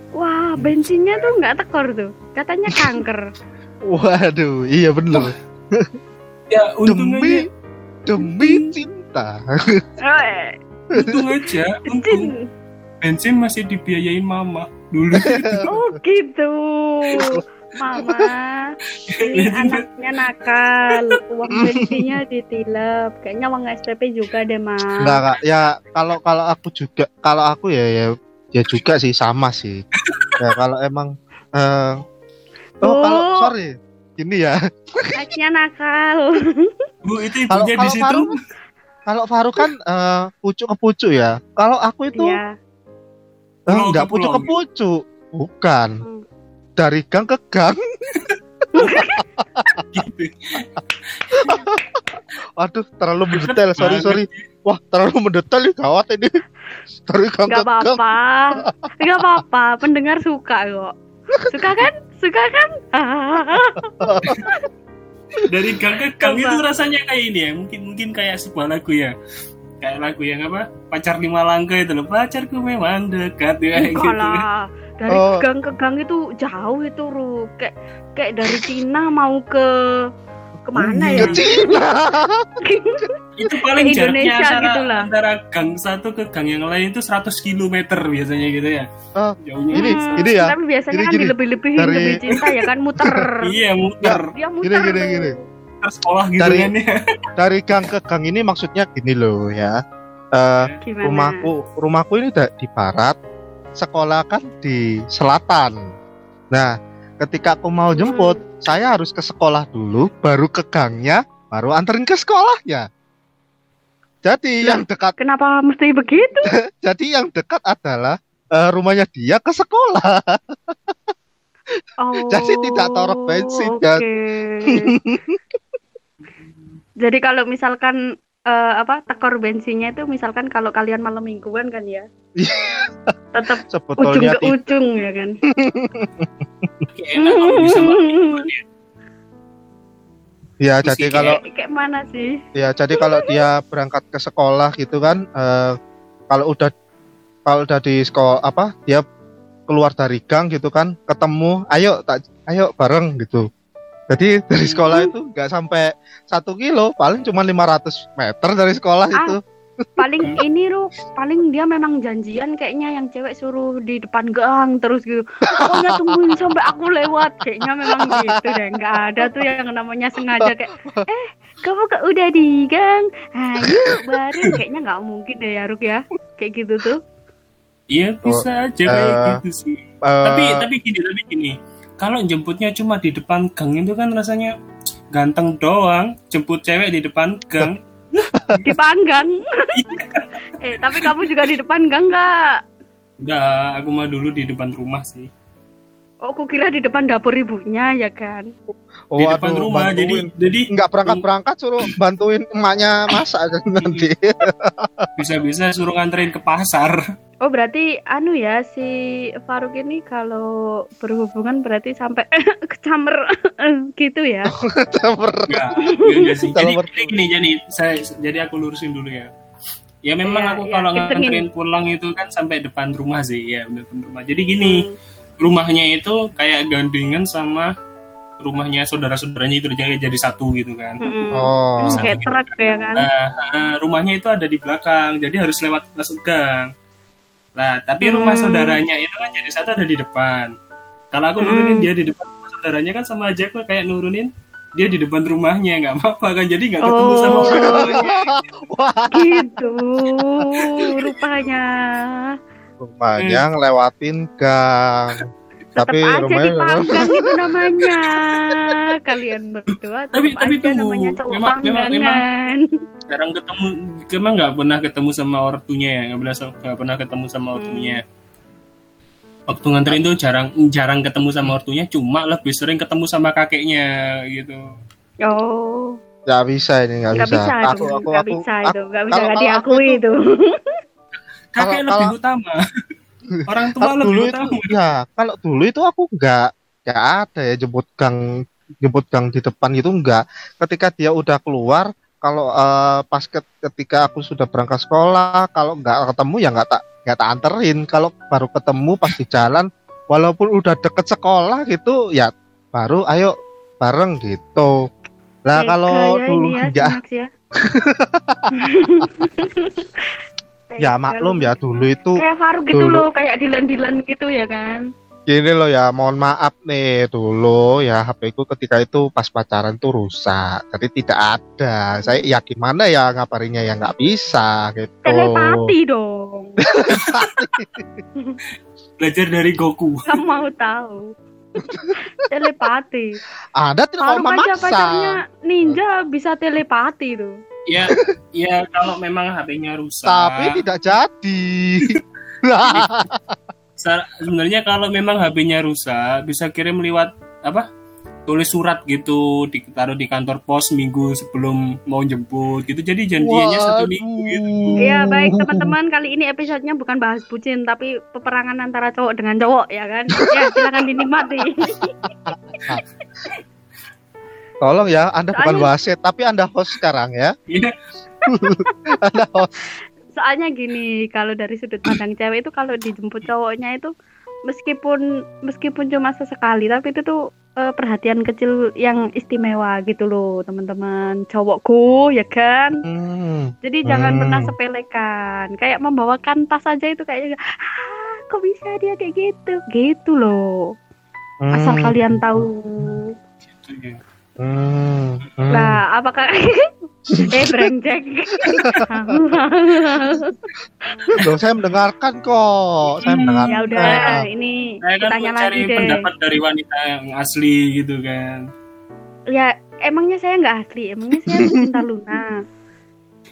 Wah, bensinnya tuh nggak tekor tuh. Katanya kanker. <laughs> Waduh, iya bener. <laughs> ya untung Demi aja demi cinta. Eh, untung aja untung bensin masih dibiayain mama dulu <laughs> Oh gitu. Mama, <laughs> ini anaknya nakal. Uang <laughs> bensinnya ditilep. Kayaknya uang SPP juga deh, Ma. Enggak, Kak. Ya kalau kalau aku juga kalau aku ya ya ya juga sih sama sih. ya kalau emang eh Oh, Oh. kalau sorry. Ini ya. Anaknya nakal. <laughs> bu itu Kalau ibunya di kalau situ Faruk kalau Faruk kan eh, pucuk ke pucuk ya. Kalau aku itu Iya. eh, enggak pucuk ke pucuk. Bukan. Hmm. Dari gang ke gang. gitu Aduh, terlalu mendetail. Sorry, sorry. Wah, terlalu mendetail nih gawat ini. Dari gang Gak ke gang. apa-apa. Gak apa-apa. Pendengar suka kok. Suka kan? Suka kan? dari gang ke gang itu rasanya kayak ini ya mungkin mungkin kayak sebuah lagu ya kayak lagu yang apa pacar lima langkah itu loh pacarku memang dekat ya gitu. Dari Oh. gang ke gang itu jauh itu, Ru. Kayak kayak dari Cina mau ke ke mana Ke ya? Cina. <laughs> itu paling jaraknya Indonesia antara, gitu lah. antara gang satu ke gang yang lain itu 100 km biasanya gitu ya Oh, jauhnya Ini, Hmm, ini ya. Tapi biasanya Gini, kan gini. dilebih-lebihin Dari- lebih cinta ya kan muter. <laughs> iya muter Dia muter. Gini, gini, gini. sekolah gitu Dari- kan ya <laughs> Dari gang ke gang ini maksudnya gini loh ya. Eh Gimana? rumahku rumahku ini di barat, sekolah kan di selatan. Nah, ketika aku mau jemput, saya harus ke sekolah dulu, baru ke gangnya, baru anterin ke sekolahnya. Jadi Lah. yang dekat, Kenapa mesti begitu? <laughs> jadi yang dekat adalah eh, rumahnya dia ke sekolah. Oh. <laughs> Jadi tidak torok bensin, Oke. ya. <laughs> Jadi kalau misalkan eh, apa tekor bensinnya itu misalkan kalau kalian malam mingguan kan ya. <laughs> Tetap ujung Sebetulnya ke ujung ya kan. <laughs> ya. ya jadi kalau Kayak, kayak mana sih? ya jadi kalau dia berangkat ke sekolah gitu kan, eh, kalau udah kalau udah di sekolah apa dia keluar dari gang gitu kan, ketemu, ayo tak ayo bareng gitu. Jadi dari sekolah itu nggak sampai satu kilo, paling cuma 500 meter dari sekolah Ah. itu. Paling ini Ru, paling dia memang janjian kayaknya yang cewek suruh di depan gang terus gitu. Pokoknya tungguin sampai aku lewat. Kayaknya memang gitu deh. Nggak ada tuh yang namanya sengaja kayak eh kamu kok udah di gang? Ayo bareng. Kayaknya nggak mungkin deh ya Ruk ya. Kayak gitu tuh. iya bisa aja kayak eh, gitu sih Eh, tapi tapi gini tapi gini kalau jemputnya cuma di depan gang itu kan rasanya ganteng doang jemput cewek di depan gang <laughs> Dipanggang. <laughs> eh tapi kamu juga di depan gang nggak? enggak aku mah dulu di depan rumah sih Oh, aku kira di depan dapur ibunya ya kan. Di waduh, depan rumah jadi bantuin. jadi nggak berangkat berangkat suruh bantuin emaknya masak <laughs> nanti. bisa-bisa suruh nganterin ke pasar Oh berarti anu ya si Faruk ini kalau berhubungan berarti sampai <laughs> kecamer <laughs> gitu ya? enggak enggak, enggak sih jadi, jadi gini jadi saya jadi aku lurusin dulu ya Ya memang Iya, aku iya, kalau nganterin pulang itu kan sampai depan rumah sih, ya depan rumah. Jadi gini, Hmm. rumahnya itu kayak gandengan sama rumahnya saudara-saudaranya itu jadi jadi satu gitu kan. Mm-mm. Oh. Hmm, kayak truk ya kan Nah, rumahnya itu ada di belakang, jadi harus lewat masuk gang. Nah, tapi rumah Hmm. saudaranya itu kan jadi satu ada di depan. Kalau aku Hmm. nurunin dia di depan rumah saudaranya kan sama aja aku kayak nurunin dia di depan rumahnya nggak apa-apa kan jadi nggak ketemu sama Oh. Wah, <laughs> gitu rupanya rumahnya ngelewatin gang. Tetap Tapi aja rumahnya dipanggang itu <laughs> namanya kalian berdua Tapi- tapi tunggu. namanya cowok Memang- memang- Jarang ketemu, emang nggak pernah ketemu sama ortunya ya, nggak pernah nggak pernah ketemu sama Hmm. ortunya. Waktu nganterin tuh jarang jarang ketemu sama ortunya, cuma lebih sering ketemu sama kakeknya gitu. oh nggak bisa ini nggak bisa. bisa Aku itu aku nggak bisa itu nggak bisa nggak diakui itu Kakek lebih utama. Orang tua kalau lebih dulu itu ya kalau dulu itu aku nggak nggak ada ya jemput gang jemput gang di depan gitu nggak. Ketika dia udah keluar kalau eh, pas ke- ketika aku sudah berangkat sekolah kalau nggak ketemu ya nggak tak nggak tak anterin. Kalau baru ketemu pas di jalan walaupun udah deket sekolah gitu ya baru ayo bareng gitu. Lah kalau dulu ya, ya <laughs> <laughs> ya. ya maklum lu. ya dulu itu kayak Faruk gitu dulu. loh kayak Dilan-Dilan gitu ya kan gini loh ya mohon maaf nih dulu ya HP ku ketika itu pas pacaran tuh rusak jadi tidak ada saya ya gimana ya ngaparinya ya nggak bisa gitu telepati dong <laughs> Belajar dari Goku. kamu mau tahu telepati ada tidak mau memaksa pacarnya ninja bisa telepati tuh Ya, <laughs> ya kalau memang HP-nya rusak. tapi tidak jadi <laughs> sebenarnya kalau memang HP-nya rusak, bisa kirim lewat apa? Tulis surat gitu, ditaruh di kantor pos minggu sebelum mau jemput gitu. Jadi janjiannya satu minggu gitu. Iya baik teman-teman kali ini episodenya bukan bahas bucin tapi peperangan antara cowok dengan cowok ya kan ya silakan dinikmati <laughs> tolong ya anda bukan Soalnya- wasit tapi anda host sekarang ya. <laughs> Iya, <laughs> anda host. Soalnya gini kalau dari sudut pandang cewek itu kalau dijemput cowoknya itu meskipun meskipun cuma sesekali tapi itu tuh eh, perhatian kecil yang istimewa gitu loh teman-teman. Cowokku ya kan? Hmm. jadi jangan Hmm. pernah sepelekan. Kayak membawakan tas aja itu kayak ah, kok bisa dia kayak gitu? Gitu loh. Asal Hmm. kalian tahu. Gitu ya. Hmm. Hmm. Lah, apakah <laughs> eh brengsek. Loh, saya mendengarkan kok saya Hmm, mendengarkan ya udah, ini Saya kan tanya lagi deh. pendapat dari wanita yang asli gitu kan. Ya, emangnya saya nggak asli, emangnya saya <laughs> cinta Luna.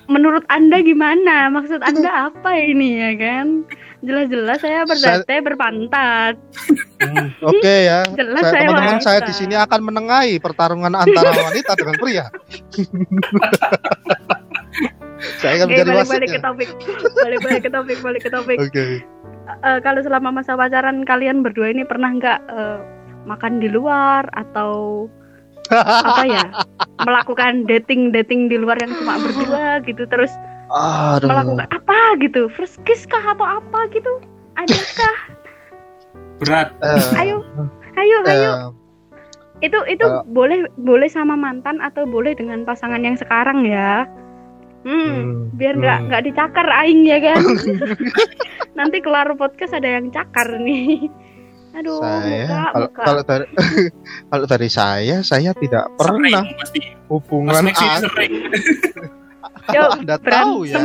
Menurut Anda gimana? Maksud Anda apa ini ya kan? Jelas-jelas saya berdate berpantat. Hmm, Oke ya. <laughs> Jelas Saya- saya Teman-teman saya di sini akan menengahi pertarungan antara <laughs> wanita dengan pria. <laughs> saya akan Oke, menjadi balik-balik wasit. ke topik. Balik-balik ke topik, balik ke topik. Oke. Eh, kalau selama masa pacaran kalian berdua ini pernah nggak eh, makan di luar atau apa ya? Melakukan dating dating di luar yang cuma berdua gitu terus Aduh. melakukan apa gitu? First kiss kah atau apa gitu? Adakah? Berat. Eh, ayo ayo ayo. Eh, itu itu kalau- boleh boleh sama mantan atau boleh dengan pasangan yang sekarang ya? Hmm, hmm, biar nggak hmm. nggak dicakar aing ya kan? <laughs> Nanti kelar podcast ada yang cakar nih aduh saya muka kalau muka. kalau dari <laughs> kalau dari saya saya tidak pernah Sering pasti. Mas hubungan Maxi as- sering. Yuk, anda tahu ya. <laughs>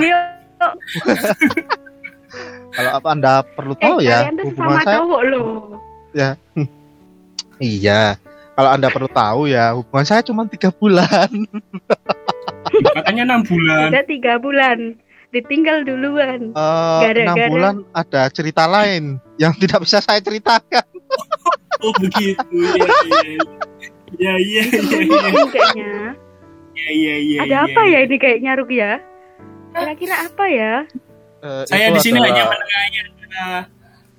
kalau apa anda perlu eh tahu ya kalian tuh hubungan sama saya cowok loh. <laughs> Iya. Kalau anda perlu tahu ya hubungan saya cuma tiga bulan. Katanya enam bulan. udah tiga bulan ditinggal duluan Eh, enam Gara-gara- bulan ada cerita lain yang tidak bisa saya ceritakan <laughs> Oh begitu. Ya iya. Ya iya iya iya. Kayaknya Ya iya iya. ada iya, apa iya. ya ini kayaknya Rukia kira-kira apa ya Eh, Saya di sini hanya adalah- mendengarnya antara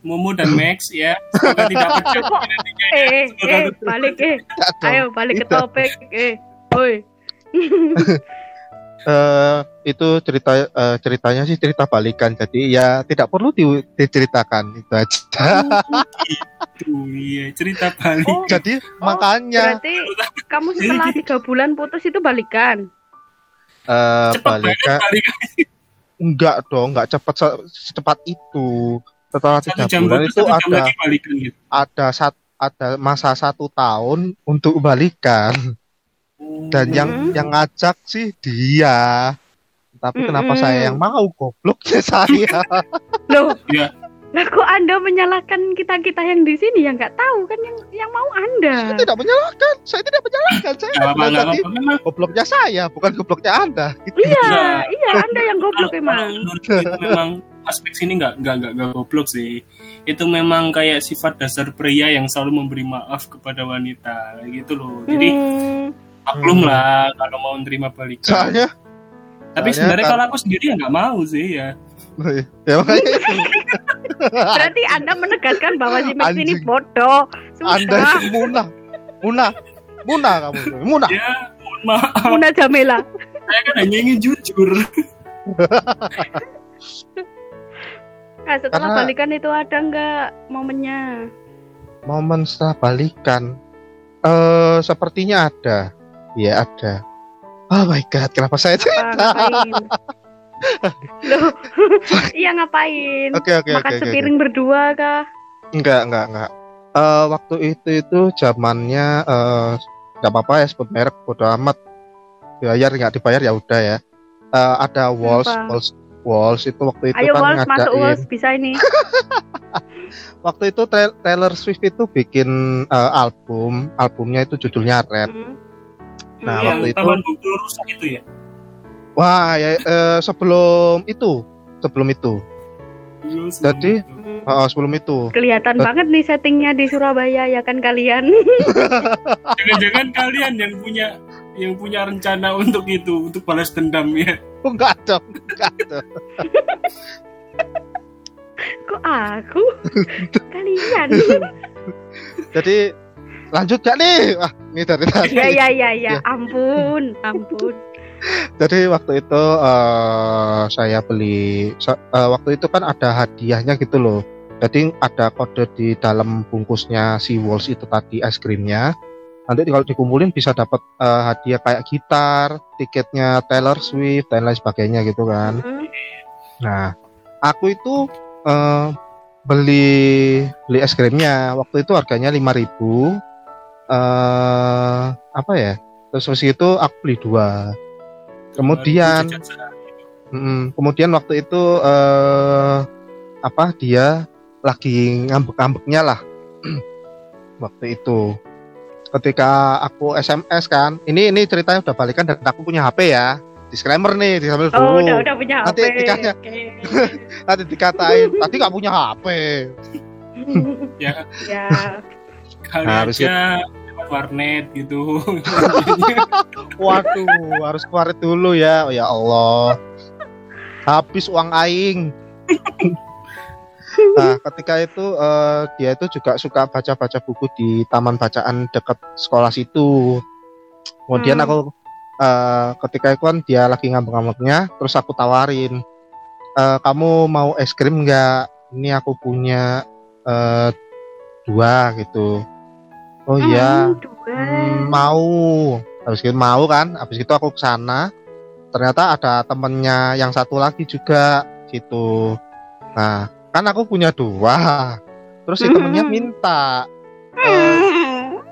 Momo dan <laughs> Max ya. Semoga tidak <laughs> pecah. Eh eh balik eh ayo balik ke topik eh woi eh itu cerita eh, ceritanya sih cerita balikan jadi ya tidak perlu di- diceritakan itu aja Tuh, iya cerita balik. Oh, jadi Oh, makanya berarti kamu setelah tiga bulan putus itu balikan. eh Cepat banget balikan balik. enggak dong enggak cepat se- secepat itu setelah Satu tiga bulan itu ada balikan gitu. ada sat, ada masa satu tahun untuk balikan dan yang Mhm. yang ngajak sih dia tapi kenapa Mhm. saya yang mau gobloknya <laughs> saya Loh, Iya. lah kok Anda menyalahkan kita-kita yang di sini yang nggak tahu kan yang yang mau saya Anda. tidak menyalahkan saya tidak menyalahkan saya Gak apa tadi gobloknya saya bukan gobloknya anda gitu. Iya, Enggak. iya Anda yang goblok emang. memang aspek sini nggak nggak nggak nggak goblok sih. Itu memang kayak sifat dasar pria yang selalu memberi maaf kepada wanita gitu loh. Jadi Hmm, maklum Hmm. lah kalau mau nerima balikan. soalnya Tapi soalnya sebenarnya kan- kalau aku sendiri ya nggak mau sih ya. ya makanya <laughs> berarti Anda menegaskan bahwa si Max ini bodoh. anda Susah. itu munah munah munah kamu munah Ya maaf. Muna Jamila. Saya kan hanya ingin jujur. <laughs> Nah, setelah Karena- balikan itu ada nggak momennya? momen setelah balikan eh sepertinya ada ya ada oh my god kenapa saya? Loh, <laughs> iya ngapain? oke oke oke Makan sepiring berdua kah? Enggak, enggak, enggak. Eh waktu itu itu zamannya eh enggak apa-apa ya sebut merek bodo amat. Dibayar nggak dibayar ya udah ya. Eh ada Walls? Walls, Walls itu waktu itu Ayo kan Walls, masuk ngadain. Walls, bisa ini. <laughs> Waktu itu Taylor Swift itu bikin eh, album, albumnya itu judulnya Red. Hmm. Nah, yang waktu itu- rusak itu ya. Wah, ya eh, sebelum itu, sebelum itu. Sebelum Jadi- itu. Eh, sebelum itu. Kelihatan Bet- banget nih settingnya di Surabaya ya kan kalian? <laughs> jangan-jangan kalian yang punya yang punya rencana untuk itu untuk balas dendam ya. Oh, enggak dong, enggak dong. Kok aku? <laughs> kalian? Jadi lanjut gak nih? Wah, ini dari <laughs> tadi. ya ya ya ya, Ya. ampun, ampun. <laughs> Jadi waktu itu eh, saya beli eh, waktu itu kan ada hadiahnya gitu loh. Jadi ada kode di dalam bungkusnya si Walls itu tadi es krimnya. Nanti kalau dikumpulin bisa dapat eh, hadiah kayak gitar, tiketnya Taylor Swift dan lain sebagainya gitu kan. Hmm. Nah, aku itu eh, beli beli es krimnya. Waktu itu harganya 5000 eh apa ya? Terus habis itu aku beli dua. Kemudian. Mm, kemudian waktu itu eh apa dia lagi ngambek-ngambeknya lah <clears throat> waktu itu ketika aku SMS kan ini ini ceritanya udah balikan dan aku punya HP ya disclaimer nih disclaimer dulu Oh, udah udah punya Nanti HP. Oke. <laughs> nanti dikatain tadi nggak punya HP <laughs> ya ya. <laughs> kali Nah, habis aja lewat warnet gitu. <laughs> waduh harus keluar dulu ya oh, ya Allah habis uang aing <laughs> Nah, ketika itu eh, dia itu juga suka baca-baca buku di taman bacaan dekat sekolah situ. Kemudian Hmm. aku eh, ketika itu kan dia lagi ngambek-ngambeknya, terus aku tawarin, "Eh, kamu mau es krim nggak? Ini aku punya eh, dua gitu. Oh iya, Hmm, dua. Hmm, mau. Habis itu mau kan, habis itu aku ke sana. Ternyata ada temennya yang satu lagi juga gitu. Nah, kan aku punya dua. Terus si temennya Mhm. minta, eh, Hmm.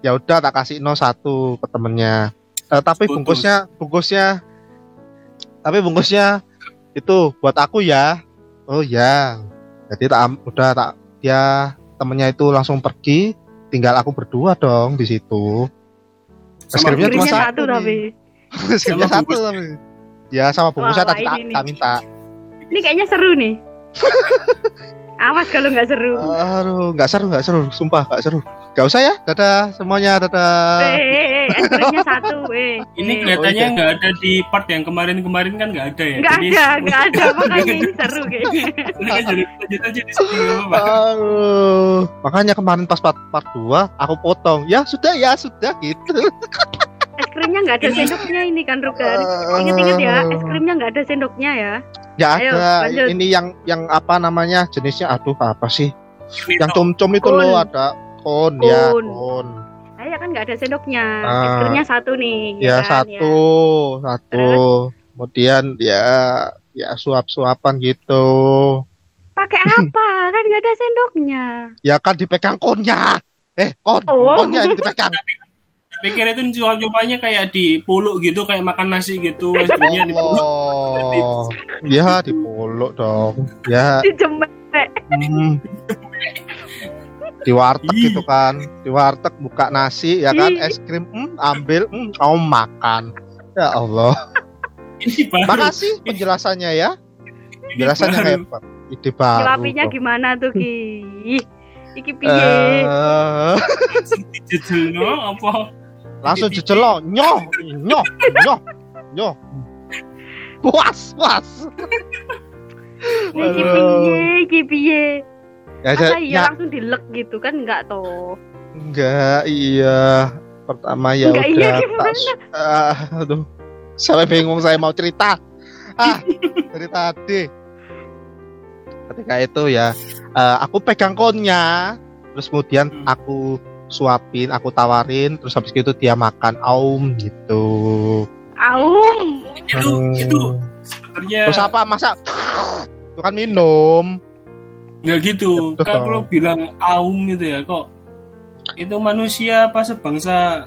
ya udah tak kasih no satu ke temennya. Eh, tapi bungkusnya, bungkusnya, tapi bungkusnya itu buat aku ya. Oh ya, jadi tak udah tak dia temennya itu langsung pergi, tinggal aku berdua dong di situ. Krimnya cuma satu satu tapi. <laughs> Sama satu bungkus. tapi. Ya sama bungkusnya Wah, tadi tak, tak minta. Ini kayaknya seru nih. <laughs> Awas kalau nggak seru. Aduh, nggak seru, nggak seru, sumpah nggak seru. Gak usah ya, dadah semuanya, dadah. Eh, es krimnya satu, eh. Ini Eh. kelihatannya Oh, iya. nggak ada di part yang kemarin-kemarin kan nggak ada ya. Nggak Jadi- ada, nggak ada. <laughs> Makanya ini seru kayaknya. <laughs> Silakan jadi lanjut aja di sini nggak apa-apa. Aduh, makanya kemarin pas part, part 2 aku potong. Ya sudah ya sudah gitu. es krimnya nggak ada sendoknya ini kan Rugan. Ingat-ingat ya, es krimnya nggak ada sendoknya ya. Ya Ayo, ada. lanjut. Ini yang yang apa namanya? Jenisnya aduh apa sih? Yang cum-cum itu Kon. loh ada kon ya, Kon. Saya kan nggak ada sendoknya. Ah. Es krimnya satu nih. Ya kan, satu, satu. Kemudian ya ya suap-suapan gitu. Pakai apa? kan nggak ada sendoknya. Ya kan dipegang konnya. Eh, kon, Oh. konnya yang dipegang. <laughs> pikir itu coba-cobanya kayak di puluk gitu kayak makan nasi gitu krimnya di puluk Oh, ya dipolok dong. Ya, <laughs> Dijemek. hmm. Di warteg Ih. gitu kan, di warteg buka nasi ya kan, es krim, hmm, ambil, hmm, kamu makan. Ya Allah, <laughs> ini baru makasih penjelasannya ya, penjelasannya hebat. Ide baru. Nyelapinya kok. gimana tuh Ki? Iki piye? Eh, apa langsung jejelo, nyoh, nyoh, nyoh, nyoh. Puas, puas. Iki piye? Iki piye? Ya, Masa ya, iya langsung dilek gitu kan enggak toh? Enggak, iya. Pertama ya Enggak, udah. iya gimana? ah, aduh. Sampai bingung saya mau cerita. Ah, <laughs> dari tadi. Ketika itu ya, eh, aku pegang konnya, terus kemudian Hmm. aku suapin, aku tawarin, terus habis itu dia makan aum gitu. Aum. itu Hmm. itu sebenarnya Terus apa masa? Itu kan minum. Nggak gitu Betul. kan kalau bilang aum gitu ya kok itu manusia apa sebangsa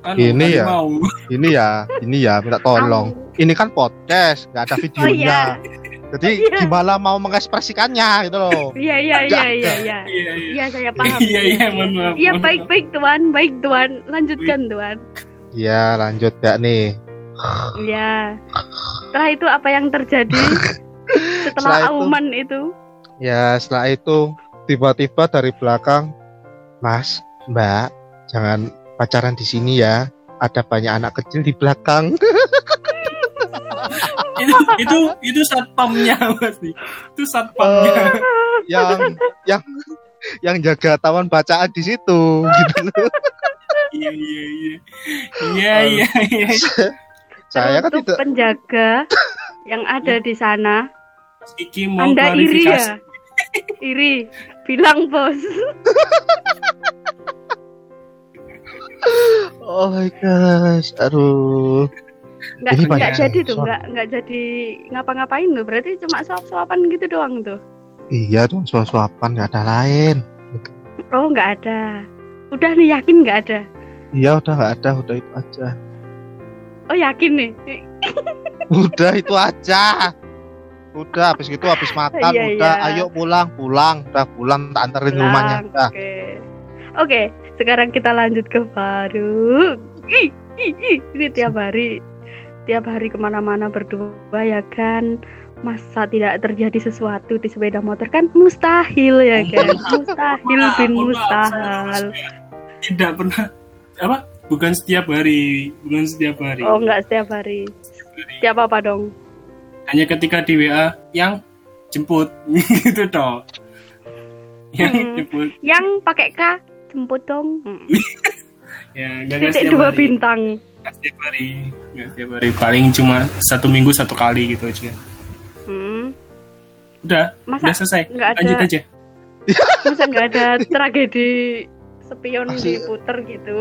kan Ini ya. mau <laughs> Ini ya, ini ya minta tolong. Aum. Ini kan podcast, nggak ada <laughs> videonya. iya. Jadi Iya. gimana mau mengekspresikannya gitu loh. Iya iya iya iya iya. <laughs> iya iya Iya saya paham. iya iya maaf Iya baik baik tuan, baik tuan. Lanjutkan tuan. Iya, lanjut ya nih. Iya. Setelah itu apa yang terjadi? Setelah Setelah itu- auman itu. Ya, setelah itu tiba-tiba dari belakang, Mas, Mbak, jangan pacaran di sini ya. Ada banyak anak kecil di belakang. <laughs> itu itu itu satpamnya pasti itu satpamnya yang yang yang jaga taman bacaan di situ gitu. iya iya iya iya iya iya <laughs> Saya kan Untuk tidak penjaga yang ada di sana. Iki mau Anda iri ya? Iri. Bilang bos. Oh my gosh, aduh. Nggak, Ini nggak banyak jadi tuh, sensor. nggak nggak jadi ngapa-ngapain tuh. Berarti cuma suap-suapan gitu doang tuh. Iya dong, suap-suapan nggak ada lain. Oh nggak ada. Udah nih yakin nggak ada. Iya udah nggak ada, udah itu aja. Oh yakin nih. Udah itu aja. Udah habis gitu habis makan Iya, udah iya. ayo pulang pulang udah pulang tak anterin Pulang, rumahnya udah. Oke. Oke, sekarang kita lanjut ke ih. Ini tiap hari, tiap hari ke mana-mana berdua ya kan. Masa tidak terjadi sesuatu di sepeda motor kan mustahil ya kan? <laughs> Mustahil bin mustahil. tidak pernah apa bukan setiap hari bukan setiap hari Oh enggak setiap hari. Setiap apa dong? Hanya ketika di WA yang jemput <laughs> gitu toh yang Hmm. jemput Yang pakai K jemput dong. Hmm. <laughs> ya nggak Titik setiap dua hari bintang. nggak setiap hari nggak setiap hari paling cuma satu minggu satu kali gitu aja Hmm. udah Masa udah selesai nggak ada lanjut aja <laughs> masa nggak ada tragedi spion Masih- diputer gitu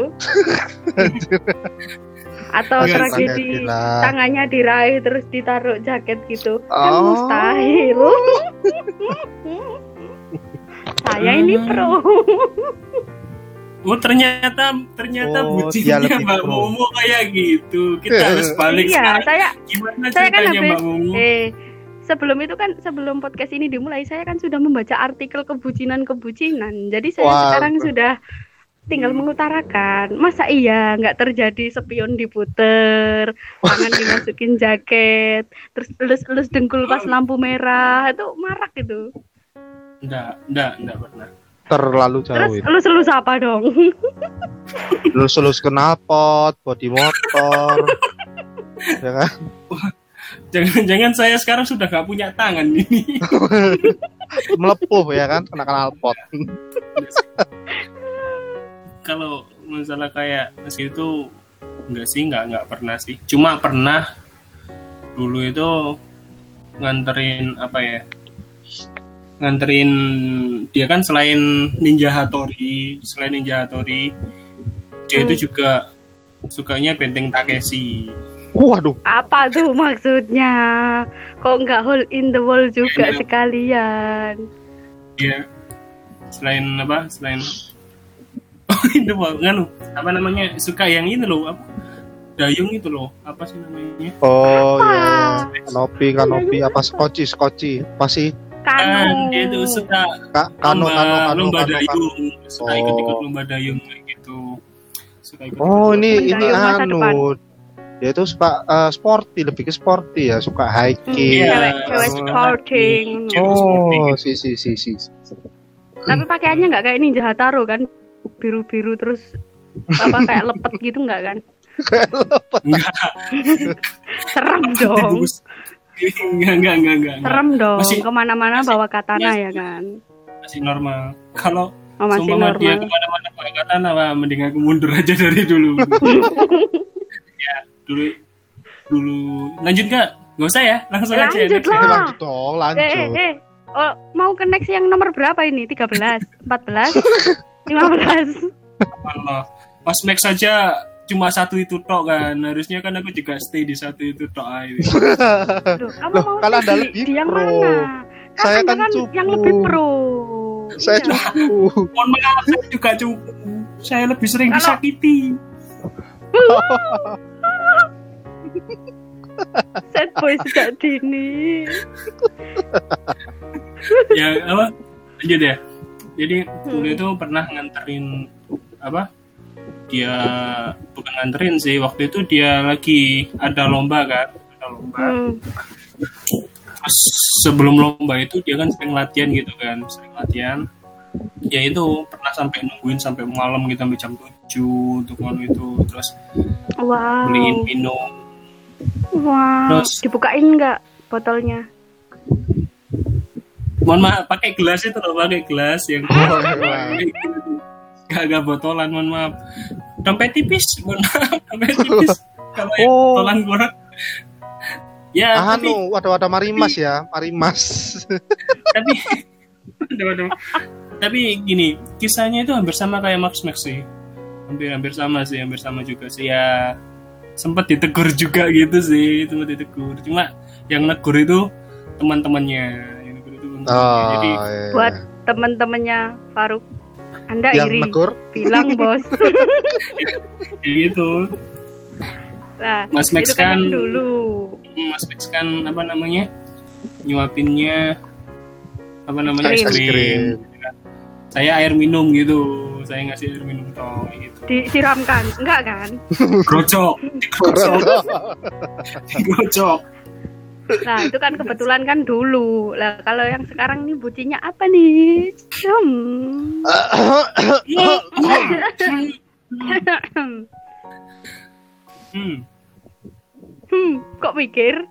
atau Nggak, tragedi tangannya diraih terus ditaruh jaket gitu kan Oh. mustahil <laughs> saya ini Hmm. pro oh ternyata ternyata Oh, bucinnya Mbak pro. Momo kayak gitu kita harus <laughs> balik iya sekarang. saya gimana saya kan habis Mbak Momo eh sebelum itu kan sebelum podcast ini dimulai saya kan sudah membaca artikel kebucinan kebucinan jadi saya Wah, sekarang betul. sudah tinggal mengutarakan masa iya nggak terjadi spion diputer tangan dimasukin jaket terus elus-elus dengkul pas lampu merah itu marak itu enggak enggak enggak pernah Terlalu terus jauh itu. elus-elus apa dong <laughs> Lulus-lulus knalpot, body motor. <laughs> ya kan? jangan-jangan saya sekarang sudah gak punya tangan ini <laughs> Melepuh ya kan kena knalpot. Kalau masalah kayak masih itu enggak sih enggak enggak pernah sih cuma pernah dulu itu nganterin apa ya nganterin dia kan selain Ninja Hattori selain Ninja Hattori dia itu juga sukanya benteng Takeshi Waduh, Apa tuh maksudnya? Kok nggak hole in the wall juga Iya. sekalian? dia selain apa selain <laughs> itu Pak. nganu apa namanya suka yang ini loh apa dayung itu loh apa sih namanya oh Apa? ya, kanopi, kanopi, apa skoci, skoci, apa sih? kan Kanu. dia itu suka Ka kano, lomba kano, kano, lomba kano, kano. dayung suka Oh. ikut-ikut lomba dayung kayak gitu suka ikut Oh ini ini anu, dia itu suka eh, sporty, lebih ke sporty ya, suka hiking. Iya. Cewek, cewek suka sporting. hiking, cewek sporting. Oh, si si si si. Tapi pakaiannya nggak kayak Ninja Hataro kan? Biru-biru terus apa kayak lepet gitu nggak kan? enggak Serem dong. enggak enggak enggak enggak Serem dong. Masih- Ke mana-mana masih- bawa katana masih- ya kan? masih normal kalau Oh, masih Sumpah dia normal. ke mana-mana pakai katana wah mending aku mundur aja dari dulu <laughs> ya dulu dulu lanjut nggak nggak usah ya langsung aja Lanjut lah. Eh, lanjut dong, Eh, lanjut. eh, eh. Oh, mau ke next yang nomor berapa ini? 13, 14, <laughs> 15. Allah. pas Max saja cuma satu itu tok kan harusnya kan aku juga stay di satu itu tok aja <laughs> Loh, kamu Loh, mau kalau Anda lebih di yang pro. mana? Kan Saya kan kan cupu. yang lebih pro. Saya Iya. cukup. mohon maaf saya juga cukup saya lebih sering Kalau- disakiti <laughs> Sad boy sejak dini. <laughs> ya apa lanjut ya jadi dulu Hmm. itu pernah nganterin apa dia bukan nganterin sih waktu itu dia lagi ada lomba kan ada lomba Hmm. terus sebelum lomba itu dia kan sering latihan gitu kan sering latihan ya itu pernah sampai nungguin sampai malam gitu sampai jam 7 untuk anu itu terus Wow. beliin minum Wow. Terus- Dibukain nggak botolnya? Mohon maaf pakai gelas itu loh pakai gelas yang gak gak botolan mohon maaf. Dompet tipis mohon maaf dompet tipis. Kalau yang Oh. botolan kurang. Ya tapi Anu, waduh ada marimas ya, marimas. tapi Waduh, waduh. tapi gini kisahnya itu hampir sama kayak Max Max sih. Hampir hampir sama sih hampir sama juga sih. Ya sempat ditegur juga gitu sih sempat ditegur. Cuma yang negur itu teman-temannya Oh, jadi iya. Buat teman-temannya Faruk. Anda yang iri. negur Bilang <laughs> bos. kayak gitu Nah, Mas Max kan kan- dulu. Mas Max kan apa namanya nyuapinnya apa namanya es Es krim. krim. saya air minum gitu saya ngasih air minum toh gitu Disiramkan. Enggak kan? grocok grocok <laughs> grocok <laughs> Nah, itu kan kebetulan kan dulu. Lah, kalau yang sekarang nih bucinya apa nih? Hmm. hmm. hmm, kok mikir?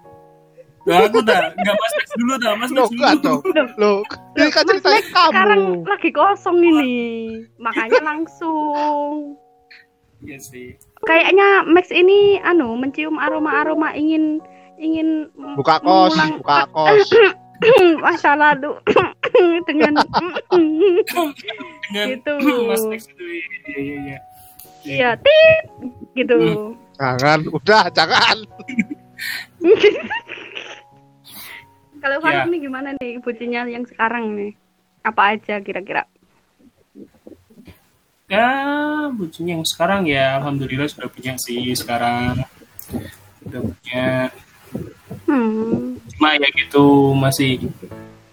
Nah, aku dah nggak Mas Max dulu dah Mas Loh, Max dulu dong. Loh, ini kan Mas ceritanya Max sekarang kamu. lagi kosong ini. Makanya langsung. iya sih Kayaknya Max ini anu mencium aroma-aroma ingin ingin Buka kos, mengulang buka kos. <coughs> masa lalu <coughs> dengan <coughs> dengan Gitu. Mas itu iya iya iya iya tit gitu. Jangan, udah, jangan. Kalau Faruk Ya. nih gimana nih bucinya yang sekarang nih? Apa aja kira-kira? ya bucinya yang sekarang ya alhamdulillah sudah punya sih sekarang sudah punya Hmm. cuma ya gitu masih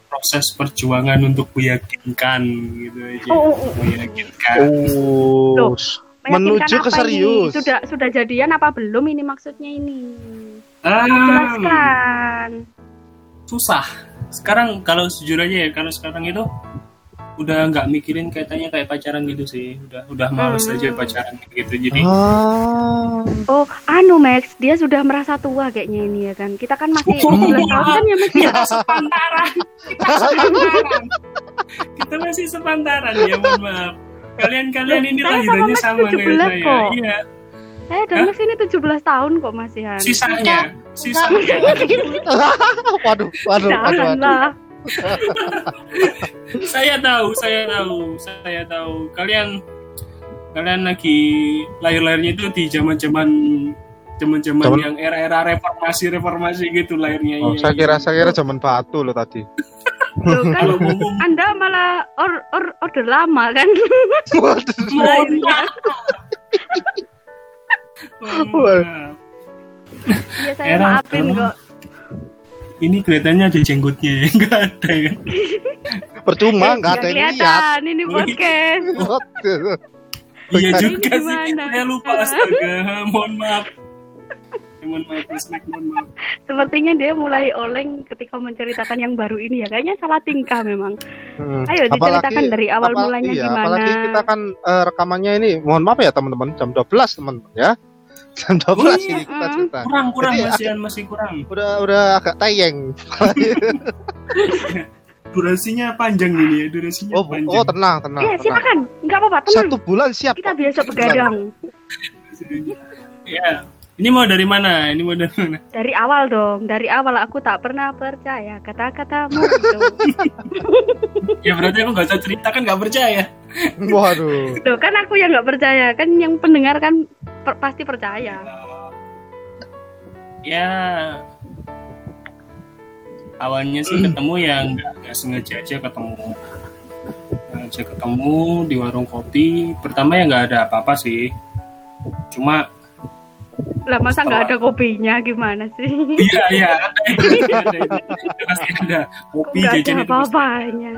proses perjuangan untuk meyakinkan gitu aja Oh, oh, oh. meyakinkan Oh, Loh, Meyakinkan menuju ke serius. Ini? Sudah sudah jadian apa belum ini maksudnya ini? ah, Jelaskan. susah sekarang kalau jujur aja ya kalau sekarang itu udah nggak mikirin kaitannya kayak pacaran gitu sih udah udah males Hmm. aja pacaran gitu jadi Ah. Oh, anu Max, dia sudah merasa tua kayaknya ini ya kan. Kita kan masih Oh. 12 tahun kan ya Max ya. kita sepantaran kita sepantaran kita masih sepantaran ya mohon maaf kalian kalian ini saya sama lahirannya Max sama kayak 17 saya kok. iya Eh, dan Mas ini 17 tahun kok masihan. Sisanya, sisanya. <laughs> waduh, waduh, waduh, waduh. <laughs> Saya tahu, saya tahu, saya tahu. Kalian kalian lagi lahir-lahirnya itu di zaman-zaman zaman-zaman Zaman- yang era-era reformasi reformasi gitu lahirnya. Oh, Iya, saya iya. kira saya kira zaman batu loh tadi. <laughs> Loh, kan Anda malah or, or, order lama kan? <laughs> Waduh. Iya, saya maafin kok. Ini kelihatannya ada jenggotnya <laughs> ya, enggak ada ya. Percuma nggak ada yang lihat. kelihatan ini podcast. <laughs> Waduh. Iya Ini juga sih, gimana? saya lupa astaga. <laughs> Mohon maaf. Mohon maaf, mohon. Sepertinya dia mulai oleng ketika menceritakan yang baru ini ya. Kayaknya salah tingkah memang. Hmm. Ayo diceritakan dari awal apalagi- mulanya iya, gimana. Apalagi kita kan eh, rekamannya ini, mohon maaf ya teman-teman, jam 12 teman-teman ya. Jam 12 Oh, iya. ini kita Mm. cerita. Kurang, kurang Jadi, Mas Ian, masih kurang. Udah udah agak tayeng. <laughs> Durasinya panjang ini ya, durasinya Oh, panjang. oh tenang, tenang, Iya, tenang. silakan. Enggak apa-apa, tenang. Satu bulan siap. Kita biasa begadang. Ya, ini mau dari mana? Ini mau dari mana? Dari awal dong, dari awal aku tak pernah percaya kata-katamu itu. Ya berarti aku nggak usah cerita kan nggak percaya. Waduh. Loh, kan aku yang nggak percaya, kan yang pendengar kan per- pasti percaya. Ya, awalnya sih ketemu ya nggak sengaja aja ketemu. Sengaja ketemu di warung kopi. Pertama ya nggak ada apa-apa sih. Cuma Lah masa nggak ada kopinya gimana sih? iya iya <laughs> pasti ada kopi Nggak ada jajan itu pasti apa-apanya.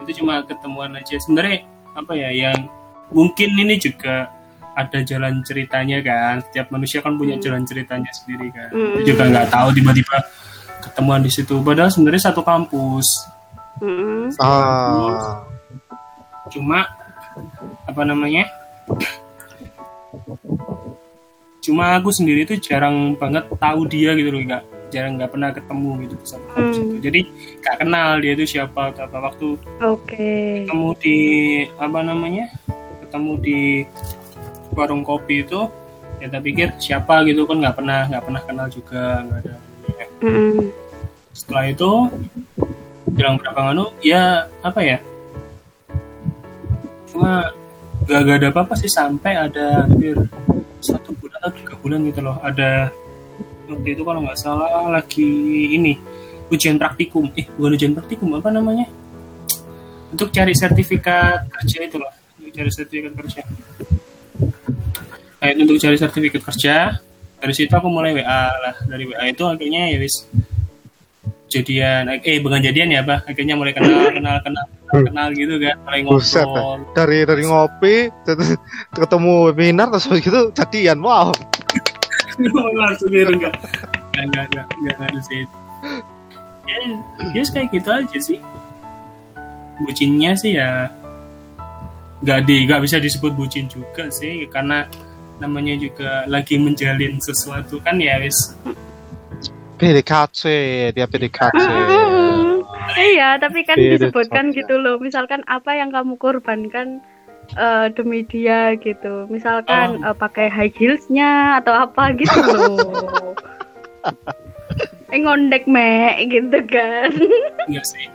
itu cuma ketemuan aja sebenarnya apa ya yang mungkin ini juga ada jalan ceritanya kan setiap manusia kan punya Hmm. jalan ceritanya sendiri kan Hmm. Aku juga nggak tahu tiba-tiba ketemuan di situ padahal sebenarnya satu kampus Mm-mm. Ah. cuma apa namanya cuma aku sendiri tuh jarang banget tahu dia gitu loh nggak jarang nggak pernah ketemu gitu kampus Hmm. itu jadi nggak kenal dia itu siapa atau apa waktu Oke. ketemu di apa namanya ketemu di warung kopi itu ya tak pikir siapa gitu kan nggak pernah nggak pernah kenal juga nggak ada Mm-mm. setelah itu bilang berapa nganu ya apa ya cuma gak, gak ada apa-apa sih sampai ada hampir satu bulan atau tiga bulan gitu loh. Ada waktu itu kalau nggak salah lagi ini ujian praktikum. Eh bukan ujian praktikum apa namanya? Untuk cari sertifikat kerja itu loh. Untuk cari sertifikat kerja. Nah, untuk cari sertifikat kerja dari situ aku mulai WA lah. Dari WA itu akhirnya ya wis jadian. Eh bukan jadian ya bah akhirnya mulai kenal kenal kenal kenal, kenal gitu kan mulai Buset, ngobrol Dari dari ngopi terus <laughs> ketemu webinar terus begitu jadian. Wow. <laughs> langsung gitu enggak enggak enggak enggak ada sih ya ya kayak gitu aja sih bucinnya sih ya nggak di nggak bisa disebut bucin juga sih karena namanya juga lagi menjalin sesuatu kan ya wis PDKT, dia PDKT. <laughs> Iya, tapi kan Beda disebutkan saja. gitu loh. Misalkan apa yang kamu korbankan eh, demi dia gitu. Misalkan eh, pakai high heelsnya atau apa gitu loh. <laughs> eh ngondek me gitu kan. enggak sih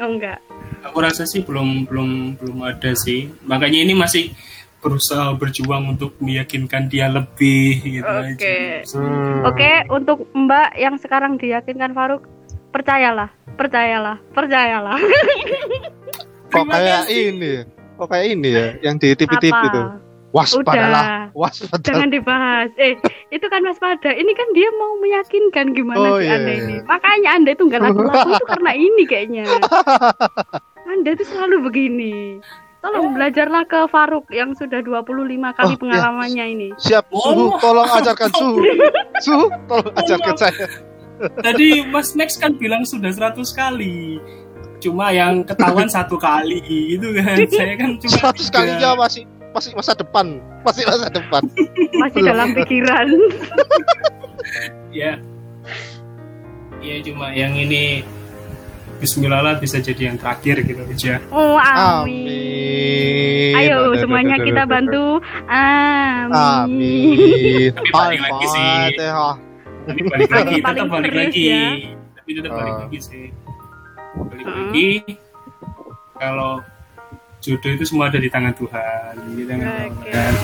oh enggak. aku rasa sih belum belum belum ada sih makanya ini masih berusaha berjuang untuk meyakinkan dia lebih gitu Oke. aja. Hmm. Oke, untuk Mbak yang sekarang diyakinkan Faruk, percayalah, percayalah, percayalah. <laughs> Kok kayak ini? Kok kayak ini ya? Yang di TV-TV itu. Waspadalah, waspada. Jangan dibahas. Eh, itu kan waspada. Ini kan dia mau meyakinkan gimana Oh, sih iya, Anda iya. ini. Makanya Anda itu nggak laku-laku <laughs> itu karena ini kayaknya. Anda itu selalu begini. Tolong belajarlah ke Faruk yang sudah 25 kali Oh, iya. pengalamannya ini. Siap, suhu, tolong ajarkan suhu. <laughs> Suhu, tolong ajarkan saya. Tadi Mas Max kan bilang sudah 100 kali cuma yang ketahuan <laughs> satu kali gitu kan <laughs> saya kan cuma 100 kalinya masih masih masa depan, masih masa depan. Masih dalam pikiran. <laughs> ya ya cuma yang ini Bismillah lah bisa jadi yang terakhir gitu aja Oh, amin. Amin. Ayo Aduh, aduh, semuanya aduh, kita bantu. Amin. Amin. Al-Fatihah. Tapi balik lagi Paling tetap balik lagi ya. tapi tetap balik Ah. lagi sih balik Mm-mm. lagi kalau jodoh itu semua ada di tangan Tuhan di tangan Oke. Tuhan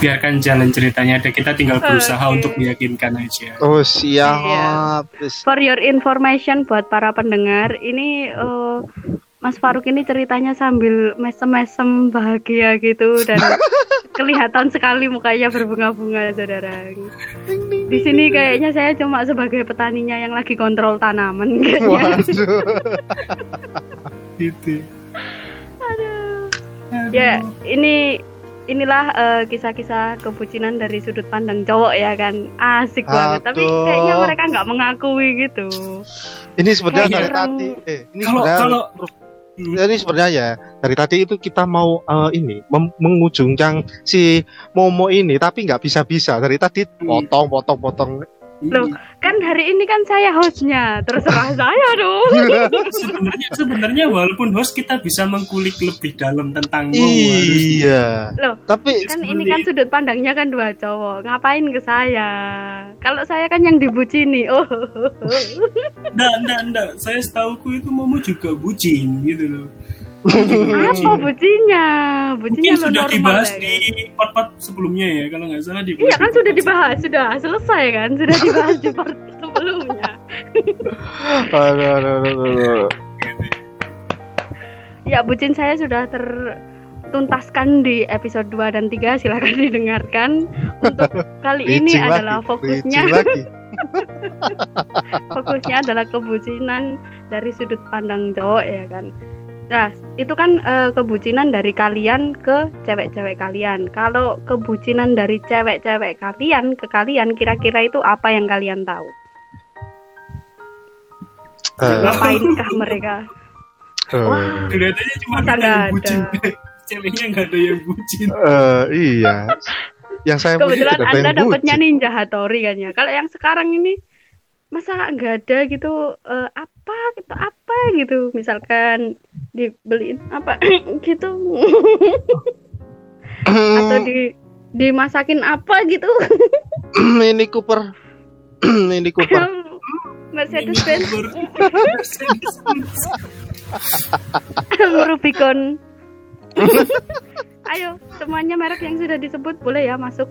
biarkan jalan ceritanya ada kita tinggal berusaha Oke. untuk meyakinkan aja Oh siap. Terus- For your information buat para pendengar, ini eh, Mas Faruk ini ceritanya sambil mesem-mesem bahagia gitu dan <laughs> kelihatan sekali mukanya berbunga-bunga, saudara. Di sini kayaknya saya cuma sebagai petaninya yang lagi kontrol tanaman kayaknya. <laughs> Waduh. gitu Ya, ini inilah eh, kisah-kisah kebucinan dari sudut pandang cowok ya kan. Asik banget. Tapi Aduh. kayaknya mereka nggak mengakui gitu. Ini sebenarnya dari tadi. Eh, ini kalau sebenarnya kalau Jadi sebenarnya ya dari tadi itu kita mau eh, ini mengujungkan si Momo ini tapi nggak bisa-bisa. Dari tadi potong potong potong Loh, kan hari ini kan saya hostnya, terserah <laughs> saya dong. <laughs> sebenarnya sebenarnya walaupun host kita bisa mengkulik lebih dalam tentang iya Loh, tapi kan ini kan sudut pandangnya kan dua cowok, ngapain ke saya? Kalau saya kan yang dibucini, oh. Nggak, nggak, nggak. Saya setahuku itu Momo juga bucin gitu loh. Apa bucinya? Bucinya Mungkin lo sudah dibahas ya, di part-part sebelumnya ya, kalau nggak salah dibahas. Iya kan di sudah dibahas, sudah selesai kan, sudah dibahas di part <laughs> sebelumnya. aduh, aduh, aduh, aduh. Ya, bucin saya sudah tertuntaskan di episode 2 dan 3, silakan didengarkan. Untuk kali <laughs> ini Licin adalah lagi, fokusnya lagi. <laughs> fokusnya adalah kebucinan dari sudut pandang cowok ya kan. Nah, itu kan eh, kebucinan dari kalian ke cewek-cewek kalian. Kalau kebucinan dari cewek-cewek kalian ke kalian, kira-kira itu apa yang kalian tahu? Eh, Ngapainkah mereka? eh, Wah, Kelihatannya cuma nggak yang ada? bucin. <laughs> Ceweknya nggak ada yang bucin. eh, iya yang saya punya kebetulan tidak ada Anda dapatnya. Ninja Hattori kan ya. Kalau yang sekarang ini masa nggak ada gitu eh, apa gitu apa gitu misalkan dibeliin apa <clears throat> gitu atau di dimasakin apa gitu <clears throat> Mini Cooper <clears throat> Mini Cooper Mercedes Benz. <laughs> Rubicon <laughs> ayo semuanya merek yang sudah disebut boleh ya masuk.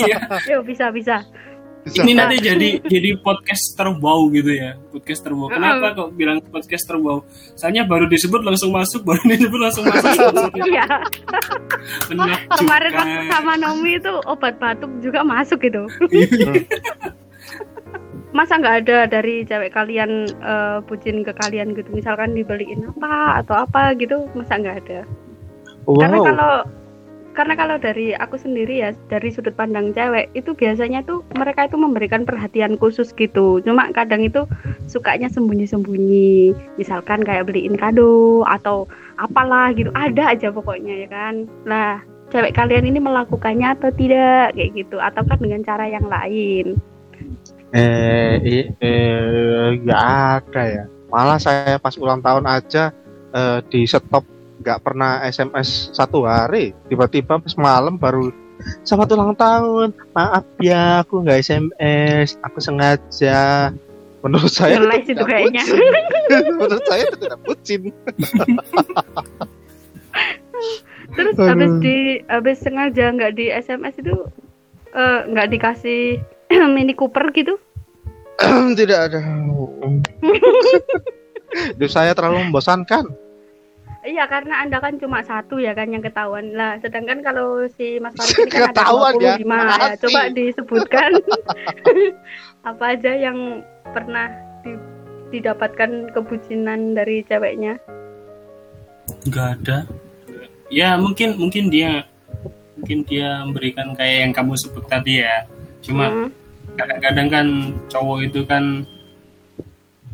Iya. yuk bisa Bisa. Ini nanti jadi jadi podcast terbau gitu ya, podcast terbau. Kenapa kok bilang podcast terbau? Soalnya baru disebut langsung masuk, baru disebut langsung masuk. <laughs> iya. Kemarin waktu sama Nomi itu obat batuk juga masuk gitu. Masa nggak ada dari cewek kalian eh, bucin ke kalian gitu? Misalkan dibeliin apa atau apa gitu masa nggak ada? Karena wow. kalau karena kalau dari aku sendiri ya dari sudut pandang cewek itu biasanya tuh mereka itu memberikan perhatian khusus gitu. Cuma kadang itu sukanya sembunyi-sembunyi. Misalkan kayak beliin kado atau apalah gitu. Ada aja pokoknya ya kan? Nah cewek kalian ini melakukannya atau tidak? Kayak gitu. Ataukah dengan cara yang lain? Eh eh nggak ada ya. Malah saya pas ulang tahun aja eh, di stop nggak pernah SMS satu hari. Tiba-tiba pas malam baru selamat ulang tahun. Maaf ya aku nggak SMS aku sengaja. Menurut saya Ngeles itu kayaknya. <laughs> menurut saya itu tidak bucin <laughs> terus Aduh. habis di habis sengaja nggak di SMS itu eh, nggak dikasih <clears throat> Mini Cooper gitu? <clears throat> Tidak ada. <laughs> Hidup saya terlalu membosankan Iya karena anda kan cuma satu ya kan yang ketahuan lah. Sedangkan kalau si Mas Farid ini <laughs> kan ada Ketahuan ya, 25 ya. makasih. Coba disebutkan <laughs> apa aja yang pernah di- didapatkan kebucinan dari ceweknya. Nggak ada. Ya mungkin mungkin dia mungkin dia memberikan kayak yang kamu sebut tadi ya. Cuma Hmm. kadang-kadang kan cowok itu kan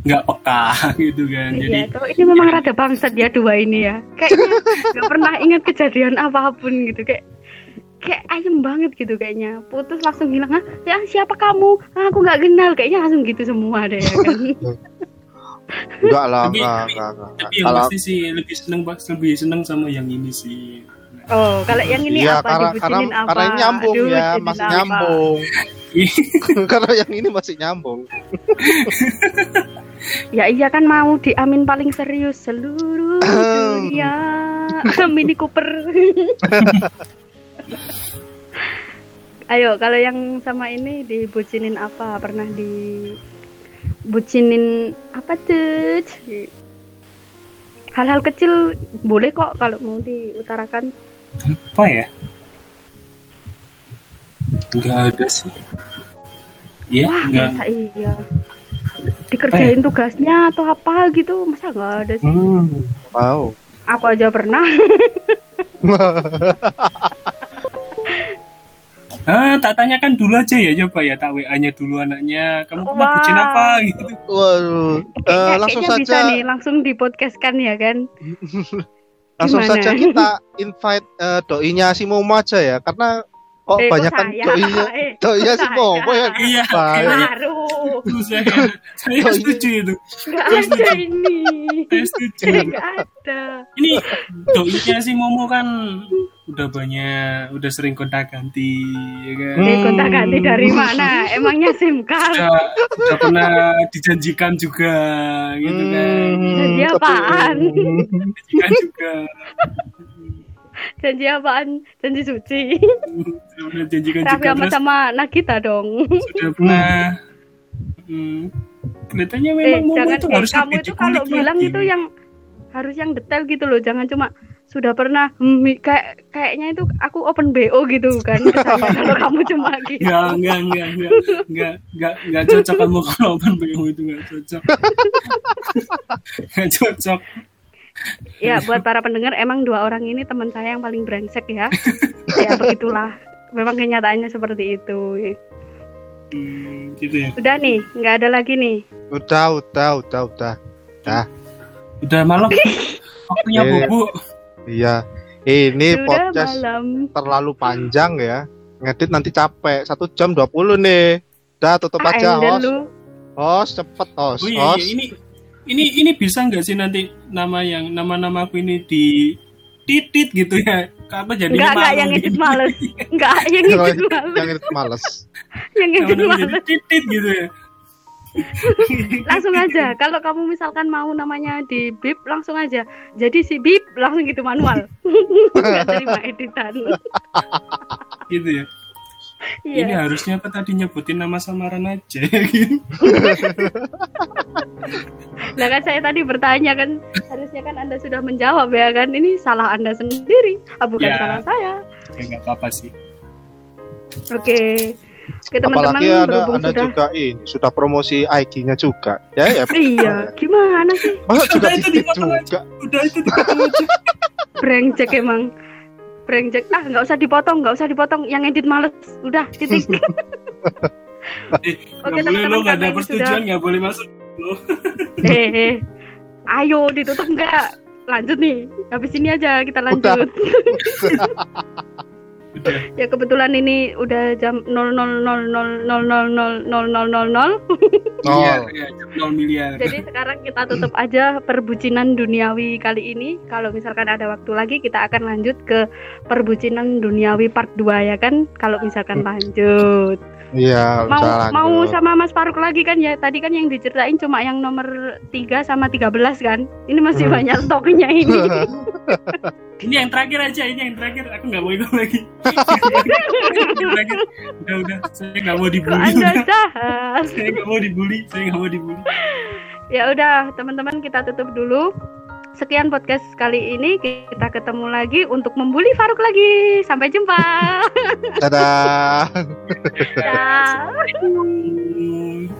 nggak peka <laughs> gitu kan. Jadi Iya, kalau ini memang rada bangsat ya dua ini ya. Kayaknya <laughs> nggak pernah ingat kejadian apa pun gitu kayak kayak ayam banget gitu kayaknya. Putus langsung hilang, ah ya siapa kamu? Ah, aku nggak kenal. Kayaknya langsung gitu semua deh ya kan. Enggak lah, Tapi- enggak, tapi- enggak, enggak. Tapi yang Kalau pasti sih lebih seneng lebih seneng sama yang ini sih. Oh, kalau yang ini iya, apa karena, karena, apa? karena ini nyambung Aduh, ya, bucinin masih apa? nyambung. <laughs> karena yang ini masih nyambung. <laughs> Ya iya kan mau diamin paling serius seluruh dunia. Mini Cooper. <laughs> Ayo, kalau yang sama ini dibucinin apa? Pernah dibucinin apa tuh? Hal-hal kecil boleh kok kalau mau diutarakan. Apa ya? Enggak ada sih. Iya, Wah, enggak. masa iya. Dikerjain tugasnya atau apa gitu, masa nggak ada sih? Hmm. Wow. Aku aja pernah. <laughs> Ah, tak tanyakan dulu aja ya coba ya tak WA-nya dulu anaknya. Kamu pernah Wah. bucin apa gitu. Waduh, Eh, Kayaknya- langsung kayaknya bisa saja nih, langsung di podcast kan ya kan? <laughs> langsung Gimana? saja kita invite eh, doinya si Momo aja ya, karena kok Eh, kok banyak kan saya? <laughs> kok si Momo saya? ya. Iya, kayaknya Baru, saya. Saya Oh, iya. setuju itu. nggak ada ini. Saya setuju. Nggak ada. Ini doinya si Momo kan udah banyak, udah sering kontak ganti, ya kan? Hmm. Eh, kontak ganti dari mana? Emangnya SIM card? Udah, udah pernah dijanjikan juga, gitu kan? Hmm, Janji apaan? Dijanjikan juga. Janji apaan? Janji suci. Sudah dijanjikan Raffi juga sama terus sama Nagita dong. sudah pernah. Hmm, kelihatannya Eh, memang Momo jangan itu eh, harus kamu itu kalau bilang lagi. itu yang harus yang detail gitu loh, jangan cuma sudah pernah hmm, kayak kayaknya itu aku open BO gitu kan <laughs> kalau kamu cuma gitu. Enggak, enggak, enggak, enggak, enggak, enggak, enggak cocok kamu kalau open BO itu enggak cocok. <laughs> Enggak cocok. <laughs> Ya, buat para pendengar emang dua orang ini teman saya yang paling brengsek ya. ya <laughs> begitulah. Memang kenyataannya seperti itu. Hmm, gitu ya. Udah nih, nggak ada lagi nih. Udah, udah, udah, udah. Udah malam. <laughs> Waktunya Eh, bobo. Iya. Ini Sudah podcast malam. terlalu panjang ya. Ngedit nanti capek. Satu jam 20 nih. Udah tutup Ah, aja host. lu. Host cepet host. Oh iya, iya, ini ini ini bisa nggak sih nanti nama yang nama-nama aku ini di titit gitu ya? Apa jadi Enggak, enggak yang edit males. <laughs> Enggak, yang edit males. yang itu males. Yang jadi males. titit gitu ya. <laughs> <laughs> Langsung aja. Kalau kamu misalkan mau namanya di bip, langsung aja. Jadi si bip langsung gitu manual. Enggak terima editan. Gitu ya. Ini Iya. harusnya apa tadi nyebutin nama samaran aja <laughs> gitu. Nah kan saya tadi bertanya kan harusnya kan Anda sudah menjawab ya kan. Ini salah Anda sendiri, ah, bukan Ya. salah saya. Ya nggak apa-apa sih. Oke. Oke teman-teman Apalagi anda, berhubung anda sudah juga ini sudah promosi IG-nya juga. Ya ya. Iya, gimana sih? Masa juga Udah, itu juga. Udah itu dipotong aja. Brengsek emang. Brengsek. Ah, nggak usah dipotong, nggak usah dipotong. Yang edit males. Udah, titik. <laughs> Eh, Oke, nggak boleh teman-teman, lo nggak ada persetujuan nggak boleh masuk. <laughs> eh, eh. Ayo ditutup enggak? Lanjut nih. Habis ini aja kita lanjut. <laughs> Udah. ya kebetulan ini udah jam 0000000000. Nol. Ya, nol miliar. Jadi sekarang kita tutup aja perbucinan duniawi kali ini. Kalau misalkan ada waktu lagi kita akan lanjut ke perbucinan duniawi part 2 ya kan? Kalau misalkan lanjut. Iya, Mau mau sama Mas Faruk lagi kan ya? Tadi kan yang diceritain cuma yang nomor 3 sama 13 kan? Ini masih Hmm. banyak stoknya ini. <laughs> Ini yang terakhir aja, ini yang terakhir. Aku nggak mau ikut lagi. <laughs> Udah, udah. Saya nggak mau dibully. Anda Udah. jahat? Saya nggak mau dibully. Saya nggak mau dibully. Ya udah, teman-teman kita tutup dulu. Sekian podcast kali ini. Kita ketemu lagi untuk membuli Faruk lagi. Sampai jumpa. Dadah. <laughs> Dah. Assalamualaikum.